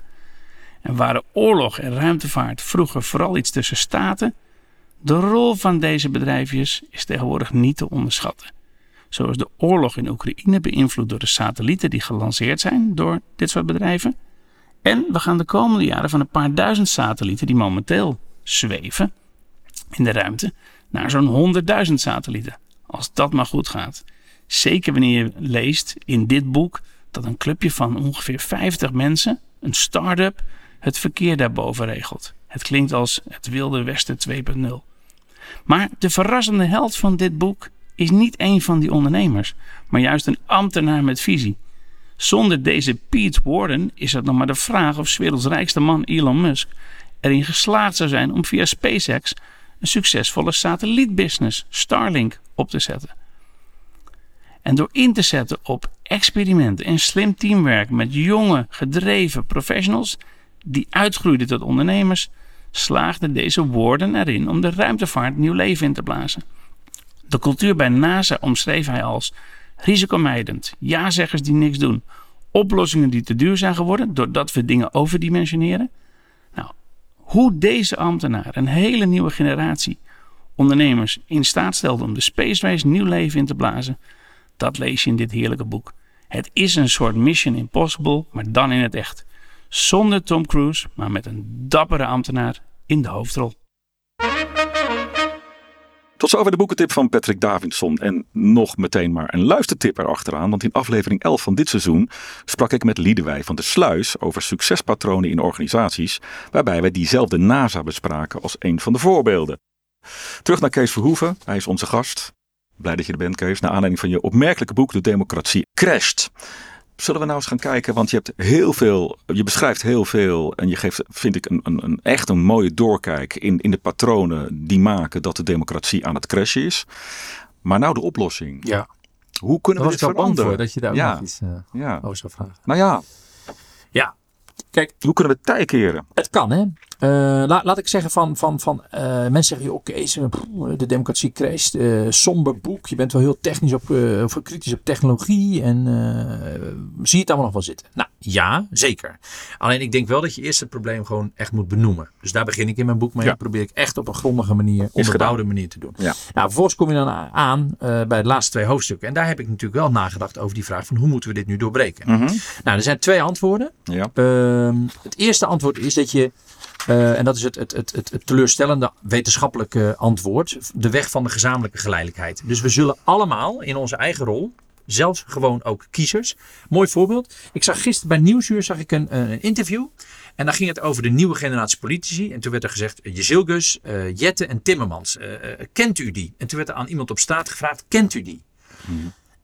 En waren oorlog en ruimtevaart vroeger vooral iets tussen staten, de rol van deze bedrijfjes is tegenwoordig niet te onderschatten. Zo is de oorlog in Oekraïne beïnvloed door de satellieten die gelanceerd zijn door dit soort bedrijven. En we gaan de komende jaren van een paar duizend satellieten die momenteel zweven in de ruimte naar zo'n honderdduizend satellieten. Als dat maar goed gaat. Zeker wanneer je leest in dit boek dat een clubje van ongeveer 50 mensen, een start-up, het verkeer daarboven regelt. Het klinkt als het Wilde Westen 2.0. Maar de verrassende held van dit boek is niet een van die ondernemers, maar juist een ambtenaar met visie. Zonder deze Pete Warden is het nog maar de vraag of werelds rijkste man Elon Musk erin geslaagd zou zijn om via SpaceX een succesvolle satellietbusiness, Starlink, op te zetten. En door in te zetten op experimenten en slim teamwerk met jonge, gedreven professionals die uitgroeiden tot ondernemers, slaagde deze Warden erin om de ruimtevaart nieuw leven in te blazen. De cultuur bij NASA omschreef hij als risicomijdend, ja-zeggers die niks doen, oplossingen die te duur zijn geworden doordat we dingen overdimensioneren. Hoe deze ambtenaar een hele nieuwe generatie ondernemers in staat stelde om de Space Race nieuw leven in te blazen, dat lees je in dit heerlijke boek. Het is een soort Mission Impossible, maar dan in het echt. Zonder Tom Cruise, maar met een dappere ambtenaar in de hoofdrol. Tot zover de boekentip van Patrick Davidson. En nog meteen maar een luistertip erachteraan. Want in aflevering 11 van dit seizoen sprak ik met Liedewij van de Sluis over succespatronen in organisaties. Waarbij wij diezelfde NASA bespraken als een van de voorbeelden. Terug naar Kees Verhoeven. Hij is onze gast. Blij dat je er bent, Kees. Naar aanleiding van je opmerkelijke boek De Democratie Crasht. Zullen we nou eens gaan kijken, want je hebt heel veel, je beschrijft heel veel en je geeft, vind ik, een, een, een echt een mooie doorkijk in, in de patronen die maken dat de democratie aan het crashen is. Maar nou de oplossing. Ja, Hoe kunnen we dit bang veranderen? voor dat je daar ook Ja. nog iets eh, Ja, over zou vragen. nou ja, Ja, kijk, hoe kunnen we het tij keren? Het kan, hè. Eh, laat, ik zeggen van, van, van eh, mensen zeggen, pff, de democratie crasht, eh, somber boek. Je bent wel heel technisch op, of kritisch op technologie en zie je het allemaal nog wel zitten. Nou, Ja, zeker. Alleen ik denk wel dat je eerst het probleem gewoon echt moet benoemen. Dus daar begin ik in mijn boek mee. Ja. Dat probeer ik echt op een grondige manier, onderbouwde manier te doen. Ja. Nou, vervolgens kom je dan aan bij de laatste twee hoofdstukken. En daar heb ik natuurlijk wel nagedacht over die vraag van hoe moeten we dit nu doorbreken. Mhm. Nou, er zijn twee antwoorden. Ja. Ehm, het eerste antwoord is dat je, eh, en dat is het, het, het, het, teleurstellende wetenschappelijke antwoord, de weg van de gezamenlijke geleidelijkheid. Dus we zullen allemaal in onze eigen rol, zelfs gewoon ook kiezers. Mooi voorbeeld. Ik zag gisteren bij Nieuwsuur zag ik een, een interview. En daar ging het over de nieuwe generatie politici. En toen werd er gezegd, Jezilgus, eh Jette en Timmermans, eh, eh, kent u die? En toen werd er aan iemand op straat gevraagd, kent u die?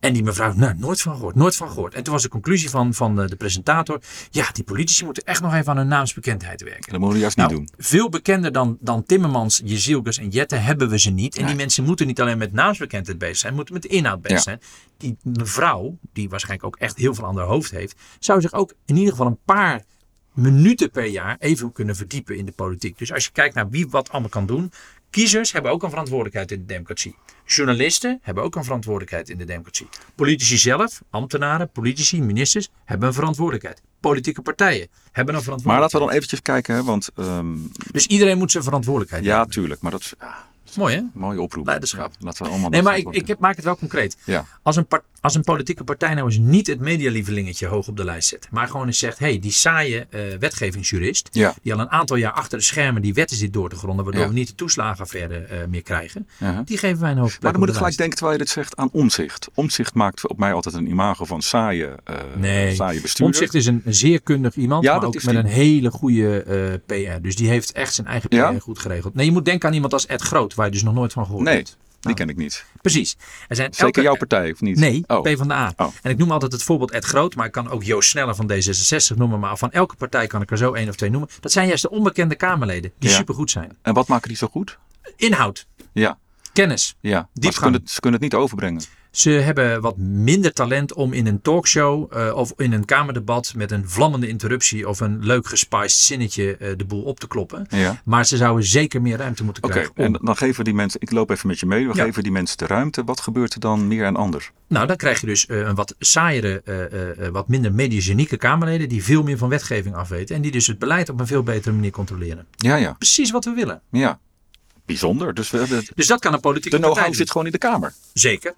En die mevrouw, nou, nooit van gehoord, nooit van gehoord. En toen was de conclusie van, van de, de presentator, ja, die politici moeten echt nog even aan hun naamsbekendheid werken. Dat moeten we juist niet Nou, doen. veel bekender dan, dan Timmermans, Jezilgus en Jette hebben we ze niet. En die mensen moeten niet alleen met naamsbekendheid bezig zijn, moeten met inhoud bezig Ja. zijn. Die mevrouw, die waarschijnlijk ook echt heel veel aan haar hoofd heeft, zou zich ook in ieder geval een paar minuten per jaar even kunnen verdiepen in de politiek. Dus als je kijkt naar wie wat allemaal kan doen, kiezers hebben ook een verantwoordelijkheid in de democratie. Journalisten hebben ook een verantwoordelijkheid in de democratie. Politici zelf, ambtenaren, politici, ministers hebben een verantwoordelijkheid. Politieke partijen hebben een Maar verantwoordelijkheid. laten we dan eventjes kijken, hè, want ehm, Dus iedereen moet zijn verantwoordelijkheid ja, tuurlijk, maar dat is ja, Mooi hè? mooie oproep. Leiderschap. Ja, laten we allemaal Nee, maar ik, ik heb- maak het wel concreet. Ja. Als een, par- als een politieke partij nou eens niet het medialievelingetje hoog op de lijst zet. Maar gewoon eens zegt, hé, hey, die saaie eh, wetgevingsjurist. Ja. Die al een aantal jaar achter de schermen die wetten zit door te gronden. Waardoor Ja. we niet de toeslagenaffaire eh, meer krijgen. Die geven wij een Maar dan moet de ik gelijk denken, terwijl je dit zegt, aan omzicht. Omzicht maakt op mij altijd een imago van saaie, eh Nee, saaie bestuurder. Omtzigt is een, zeer kundig iemand, Ja, maar ook met die. een hele goede PR. Dus die heeft echt zijn eigen PR goed geregeld. Nee, je moet denken aan iemand als Ed Groot, waar je dus nog nooit van gehoord Nee, hebt. Die ken ik niet. Precies. Er zijn Zeker elke- jouw partij, of niet? Nee, Oh. PvdA. Oh. En ik noem altijd het voorbeeld Ed Groot, maar ik kan ook Joost Sneller van D66 noemen. Maar van elke partij kan ik er zo één of twee noemen. Dat zijn juist de onbekende Kamerleden, die supergoed zijn. En wat maken die zo goed? Inhoud, Ja, kennis. ja. Ze Diepgang. kunnen, het, ze kunnen het niet overbrengen. Ze hebben wat minder talent om in een talkshow eh, of in een kamerdebat met een vlammende interruptie of een leuk gespiced zinnetje eh, de boel op te kloppen. Ja. Maar ze zouden zeker meer ruimte moeten Oké, krijgen. om- en dan geven die mensen, ik loop even met je mee, we Ja. geven die mensen de ruimte. Wat gebeurt er dan meer en anders? Nou, dan krijg je dus eh, een wat saaiere, wat minder mediagenieke Kamerleden die veel meer van wetgeving afweten. En die dus het beleid op een veel betere manier controleren. Ja, ja, Precies wat we willen. ja. Bijzonder. Dus we, de, Dus dat kan een politieke de partij doen. zit gewoon in de Kamer. Zeker.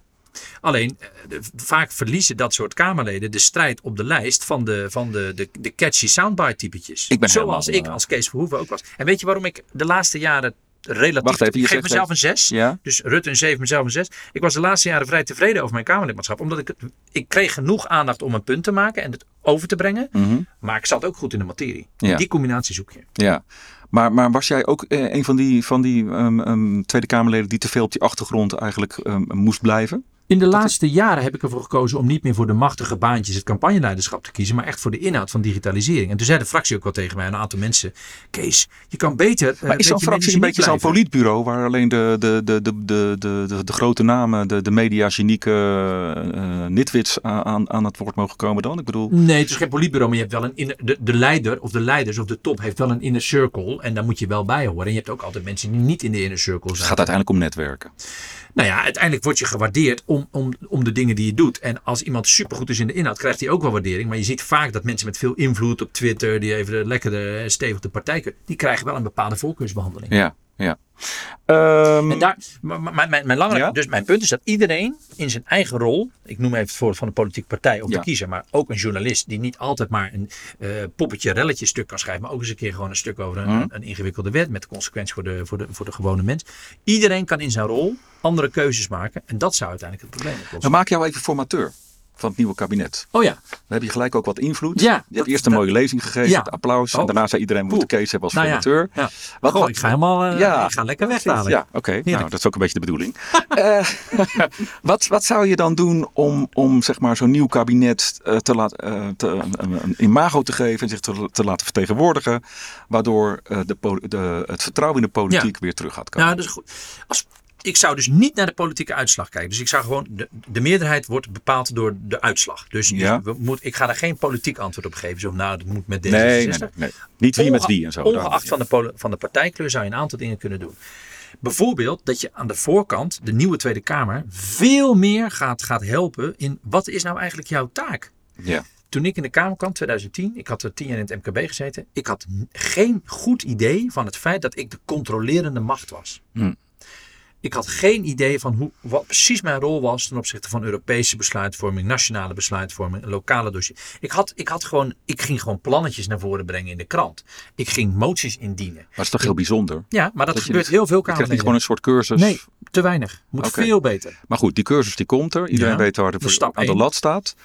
Alleen, eh, vaak verliezen dat soort Kamerleden de strijd op de lijst van de, van de, de, de catchy soundbite typetjes. Ik ben Zoals helemaal, ik eh, als Kees Verhoeven ook was. En weet je waarom ik de laatste jaren relatief... Wacht even, ik geef mezelf een 6. Ja? Dus Rutte een 7, mezelf een 6. Ik was de laatste jaren vrij tevreden over mijn Kamerlidmaatschap. Omdat ik, ik kreeg genoeg aandacht om een punt te maken en het over te brengen. Mhm. Maar ik zat ook goed in de materie. Ja. Die combinatie zoek je. Ja. Maar, maar was jij ook eh, een van die, van die ehm, ehm, Tweede Kamerleden die te veel op die achtergrond eigenlijk ehm, moest blijven? In de laatste jaren heb ik ervoor gekozen om niet meer voor de machtige baantjes het campagneleiderschap te kiezen, maar echt voor de inhoud van digitalisering. En toen zei de fractie ook wel tegen mij, een aantal mensen, Kees, je kan beter. eh, Maar is zo'n fractie een beetje zo'n politbureau waar alleen de, de, de, de, de, de, de, grote namen, de, de mediagenieke eh nitwits aan, aan, het woord mogen komen dan? Ik bedoel? Nee, het is geen politbureau, maar je hebt wel een inner, de, de leider of de leiders of de top heeft wel een inner circle en daar moet je wel bij horen. En je hebt ook altijd mensen die niet in de inner circle het zijn. gaat uiteindelijk om netwerken. Nou ja, uiteindelijk word je gewaardeerd om, om, de dingen die je doet. En als iemand supergoed is in de inhoud, krijgt hij ook wel waardering. Maar je ziet vaak dat mensen met veel invloed op Twitter, die even de eh, stevige partij kunnen, die krijgen wel een bepaalde voorkeursbehandeling. Ja, ja. Ehm, En daar, maar- maar mijn, mijn, mijn lange, Ja? dus mijn punt is dat iedereen in zijn eigen rol, ik noem even het voorbeeld van de politieke partij of Ja. de kiezer, maar ook een journalist die niet altijd maar een eh, poppetje, relletje stuk kan schrijven, maar ook eens een keer gewoon een stuk over een, Mhm. een ingewikkelde wet met de consequentie voor de, voor, de, voor de gewone mens. Iedereen kan in zijn rol andere keuzes maken en dat zou uiteindelijk het probleem oplossen. dan maak jou even formateur van het nieuwe kabinet. Oh ja, Dan heb je gelijk ook wat invloed. Ja, je hebt dat- eerst een dat- mooie lezing gegeven, Ja. het applaus. En Oh. daarna zei iedereen, we moeten Kees hebben als nou ja. formateur. ja. Wat- Goh, wat- ik ga helemaal, eh, Ja. ik ga lekker weg dadelijk. Ja, oké. Nou, dat is ook een beetje de bedoeling. Eh, wat, wat zou je dan doen om, om zeg maar, zo'n nieuw kabinet eh, te laat, eh, te, een, een imago te geven en zich te, te laten vertegenwoordigen, waardoor de, de, het vertrouwen in de politiek weer terug gaat komen? Nou, dat is goed. Als, ik zou dus niet naar de politieke uitslag kijken. Dus ik zou gewoon, de, de meerderheid wordt bepaald door de uitslag. Dus, dus Ja. we moet, ik ga daar geen politiek antwoord op geven. Zo, nou, dat moet met deze. nee, nee, nee. Niet wie met wie en zo. Ongeacht van de, van de partijkleur zou je een aantal dingen kunnen doen. Bijvoorbeeld dat je aan de voorkant, de nieuwe Tweede Kamer, veel meer gaat, gaat helpen in wat is nou eigenlijk jouw taak? Ja. toen ik in de Kamer kwam, 2010, ik had er tien jaar in het MKB gezeten. Ik had geen goed idee van het feit dat ik de controlerende macht was. Hm. Ik had geen idee van hoe, wat precies mijn rol was ten opzichte van Europese besluitvorming, nationale besluitvorming, lokale dossier. Ik, had, ik, had gewoon, ik ging gewoon plannetjes naar voren brengen in de krant. Ik ging moties indienen. Maar het is toch heel bijzonder? Ja, maar dat, Dat gebeurt heel veel Je krijgt niet Kamerleden. gewoon een soort cursus. Nee, te weinig. Moet veel beter. Maar goed, die cursus die komt er. Iedereen Ja, weet waar de, stap aan de lat staat.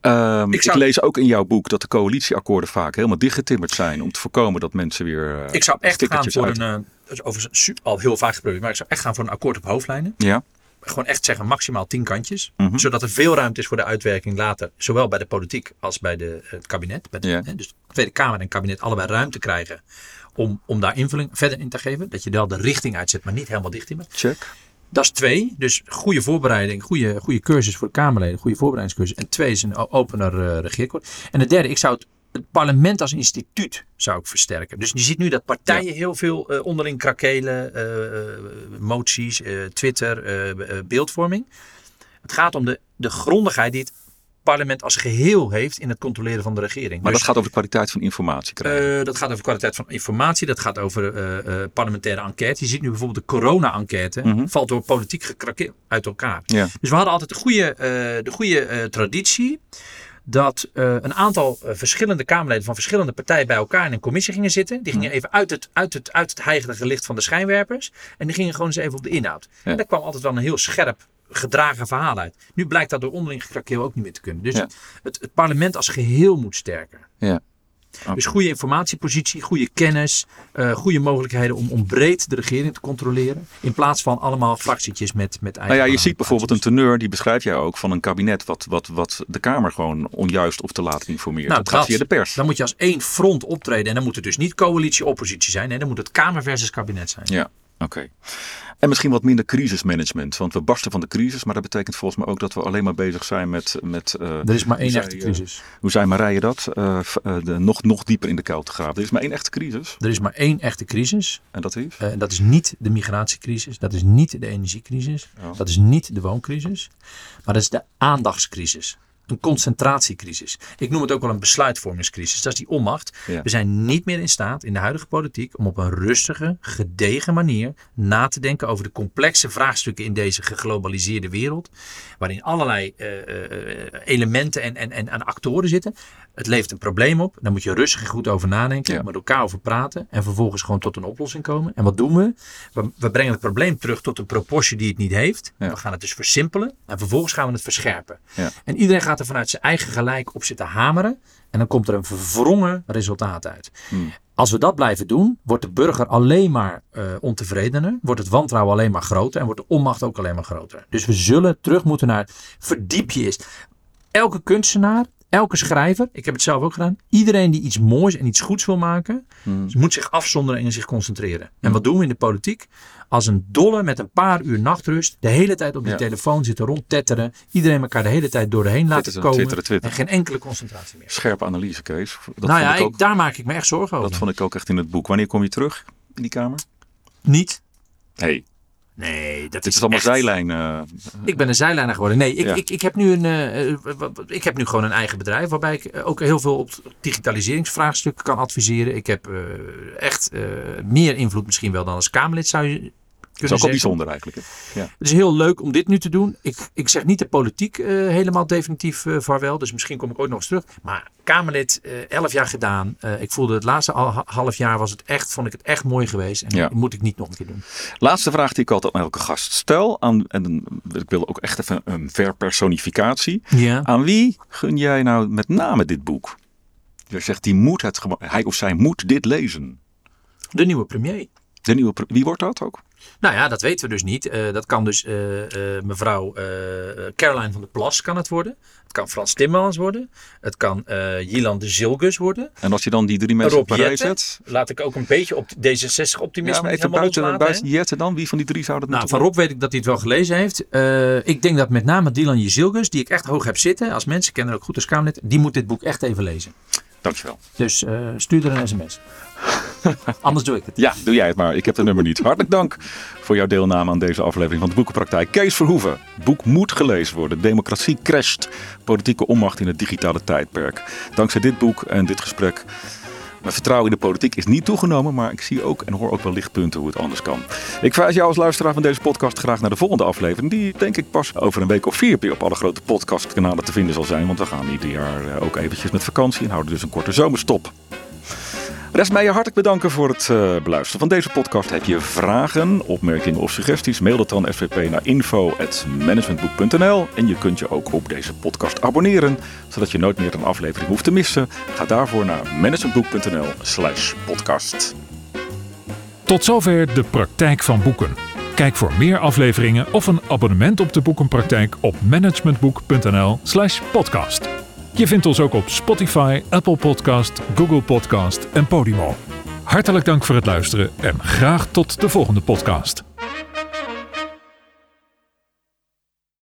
Ehm, ik, Ik zou- lees ook in jouw boek dat de coalitieakkoorden vaak helemaal dichtgetimmerd zijn. Om te voorkomen dat mensen weer. eh, Ik zou echt gaan voor uit- een, eh, dat is overigens al heel vaak geprobeerd, maar ik zou echt gaan voor een akkoord op hoofdlijnen. Ja, Gewoon echt zeggen maximaal tien kantjes. Mhm. Zodat er veel ruimte is voor de uitwerking later. Zowel bij de politiek als bij de, het kabinet. Bij de- Ja. hè, dus de Tweede Kamer en het kabinet allebei ruimte krijgen. Om, om daar invulling verder in te geven. Dat je wel de richting uitzet, maar niet helemaal dicht in check. Dat is twee. Dus goede voorbereiding, goede, goede cursus voor de Kamerleden, goede voorbereidingscursus. En twee is een opener regeerakkoord. En de derde, ik zou het, het parlement als instituut zou ik versterken. Dus je ziet nu dat partijen heel veel eh, onderling krakelen, eh, moties, Twitter, beeldvorming. Het gaat om de, de grondigheid die het parlement als geheel heeft in het controleren van de regering. Maar Dus- dat gaat over de kwaliteit van informatie krijgen. eh, dat gaat over kwaliteit van informatie. Dat gaat over eh, eh, parlementaire enquête. Je ziet nu bijvoorbeeld de corona-enquête. Mhm. Valt door politiek gekrakeeld uit elkaar. ja. Dus we hadden altijd de goede, de goede traditie. Dat een aantal verschillende Kamerleden van verschillende partijen bij elkaar in een commissie gingen zitten. Die gingen even uit het, uit, het, uit het heilige licht van de schijnwerpers. En die gingen gewoon eens even op de inhoud. Ja. En daar kwam altijd wel een heel scherp gedragen verhaal uit. Nu blijkt dat door onderling gekrakeel ook niet meer te kunnen. Dus Ja. het, het parlement als geheel moet sterker. Ja. Dus goede informatiepositie, goede kennis, eh, goede mogelijkheden om, om breed de regering te controleren. In plaats van allemaal fractietjes met, met eigen Nou ja, je ziet bijvoorbeeld een teneur, die beschrijf jij ook, van een kabinet wat, wat, wat de Kamer gewoon onjuist of te laat informeert. Nou, dat gaat via de pers. Dan moet je als één front optreden. En dan moet het dus niet coalitie-oppositie zijn. Nee, dan moet het Kamer versus kabinet zijn. Ja, oké. En misschien wat minder crisismanagement. Want we barsten van de crisis, maar dat betekent volgens mij ook dat we alleen maar bezig zijn met. met eh, Er is maar één echte zei, crisis. hoe zei Marije dat? Eh, eh, de, nog, nog dieper in de kuil te graven. Er is maar één echte crisis. Er is maar één echte crisis. En dat is? Dat is niet de migratiecrisis. Dat is niet de energiecrisis. Oh. Dat is niet de wooncrisis. Maar dat is de aandachtscrisis. Een concentratiecrisis. Ik noem het ook wel een besluitvormingscrisis. Dat is die onmacht. Ja. We zijn niet meer in staat in de huidige politiek om op een rustige, gedegen manier na te denken over de complexe vraagstukken in deze geglobaliseerde wereld. Waarin allerlei eh, eh, elementen en, en, en, en actoren zitten. Het levert een probleem op. Daar moet je rustig en goed over nadenken. Ja. Met elkaar over praten. En vervolgens gewoon tot een oplossing komen. En wat doen we? We, we brengen het probleem terug tot een proportie die het niet heeft. Ja. We gaan het dus versimpelen. En vervolgens gaan we het verscherpen. Ja. En iedereen gaat er vanuit zijn eigen gelijk op zitten hameren. En dan komt er een verwrongen resultaat uit. Hmm. Als we dat blijven doen, wordt de burger alleen maar eh, ontevredener. Wordt het wantrouwen alleen maar groter. En wordt de onmacht ook alleen maar groter. Dus we zullen terug moeten naar verdiep je eens. Elke kunstenaar, elke schrijver, ik heb het zelf ook gedaan. Iedereen die iets moois en iets goeds wil maken, Hmm. moet zich afzonderen en zich concentreren. En wat doen we in de politiek? Als een dolle met een paar uur nachtrust, de hele tijd op die Ja. telefoon zitten rondtetteren. Iedereen elkaar de hele tijd door de heen laten Twitteren, komen. twitteren, twitteren. En geen enkele concentratie meer. Scherpe analyse, Kees. Dat, nou ja, ik, ook, daar maak ik me echt zorgen over. dat vond ik ook echt in het boek. Wanneer kom je terug in die Kamer? Niet. hey, Nee, dat dit is allemaal echt- zijlijn. eh, Ik ben een zijlijner geworden. Nee, ik, Ja. ik, ik, heb nu een, eh, ik heb nu gewoon een eigen bedrijf waarbij ik eh, ook heel veel op digitaliseringsvraagstukken kan adviseren. Ik heb eh, echt eh, meer invloed misschien wel dan als Kamerlid zou je dat is ook al bijzonder eigenlijk. hè? Ja. Het is heel leuk om dit nu te doen. Ik, ik zeg niet de politiek eh, helemaal definitief eh, vaarwel. Dus misschien kom ik ooit nog eens terug. Maar Kamerlid, eh, elf jaar gedaan. Ik voelde het laatste al- half jaar was het echt, vond ik het echt mooi geweest. En Ja. dat moet ik niet nog een keer doen. Laatste vraag die ik altijd aan elke gast stel. Aan, en ik wil ook echt even een verpersonificatie. Ja. Aan wie gun jij nou met name dit boek? Je zegt, die moet het, hij of zij moet dit lezen. De nieuwe premier. De nieuwe, wie wordt dat ook? Nou ja, dat weten we dus niet. Eh, dat kan dus eh, eh, mevrouw Caroline van der Plas kan het worden. Het kan Frans Timmermans worden. Het kan Jilan de Zilgus worden. En als je dan die drie mensen op Rob Jetten. zet. Laat ik ook een beetje op D66 optimisme Ja, maar even buiten, loslaten, buiten? Jette dan. Wie van die drie zou dat Nou, moeten van Rob weet ik dat hij het wel gelezen heeft. Ik denk dat met name Dylan Jezilgus, die ik echt hoog heb zitten, als mensen kennen ook goed als Kamerlid, die moet dit boek echt even lezen. Dankjewel. Dus uh, stuur er een sms. Anders doe ik het. Ja, doe jij het maar. Ik heb het nummer niet. Hartelijk dank voor jouw deelname aan deze aflevering van de Boekenpraktijk. Kees Verhoeven. Boek moet gelezen worden. Democratie crasht. Politieke onmacht in het digitale tijdperk. Dankzij dit boek en dit gesprek mijn vertrouwen in de politiek is niet toegenomen, maar ik zie ook en hoor ook wel lichtpunten hoe het anders kan. Ik verwijs jou als luisteraar van deze podcast graag naar de volgende aflevering, die denk ik pas over een week of vier op alle grote podcastkanalen te vinden zal zijn, want we gaan ieder jaar eh, ook eventjes met vakantie en houden dus een korte zomerstop. Rest mij je hartelijk bedanken voor het uh, beluisteren van deze podcast. Heb je vragen, opmerkingen of suggesties? Mail dat dan SVP naar info.managementboek.nl. En je kunt je ook op deze podcast abonneren, zodat je nooit meer een aflevering hoeft te missen. Ga daarvoor naar managementboek.nl slash podcast. Tot zover de praktijk van boeken. Kijk voor meer afleveringen of een abonnement op de boekenpraktijk op managementboek.nl slash podcast. Je vindt ons ook op Spotify, Apple Podcast, Google Podcast en Podimo. Hartelijk dank voor het luisteren en graag tot de volgende podcast.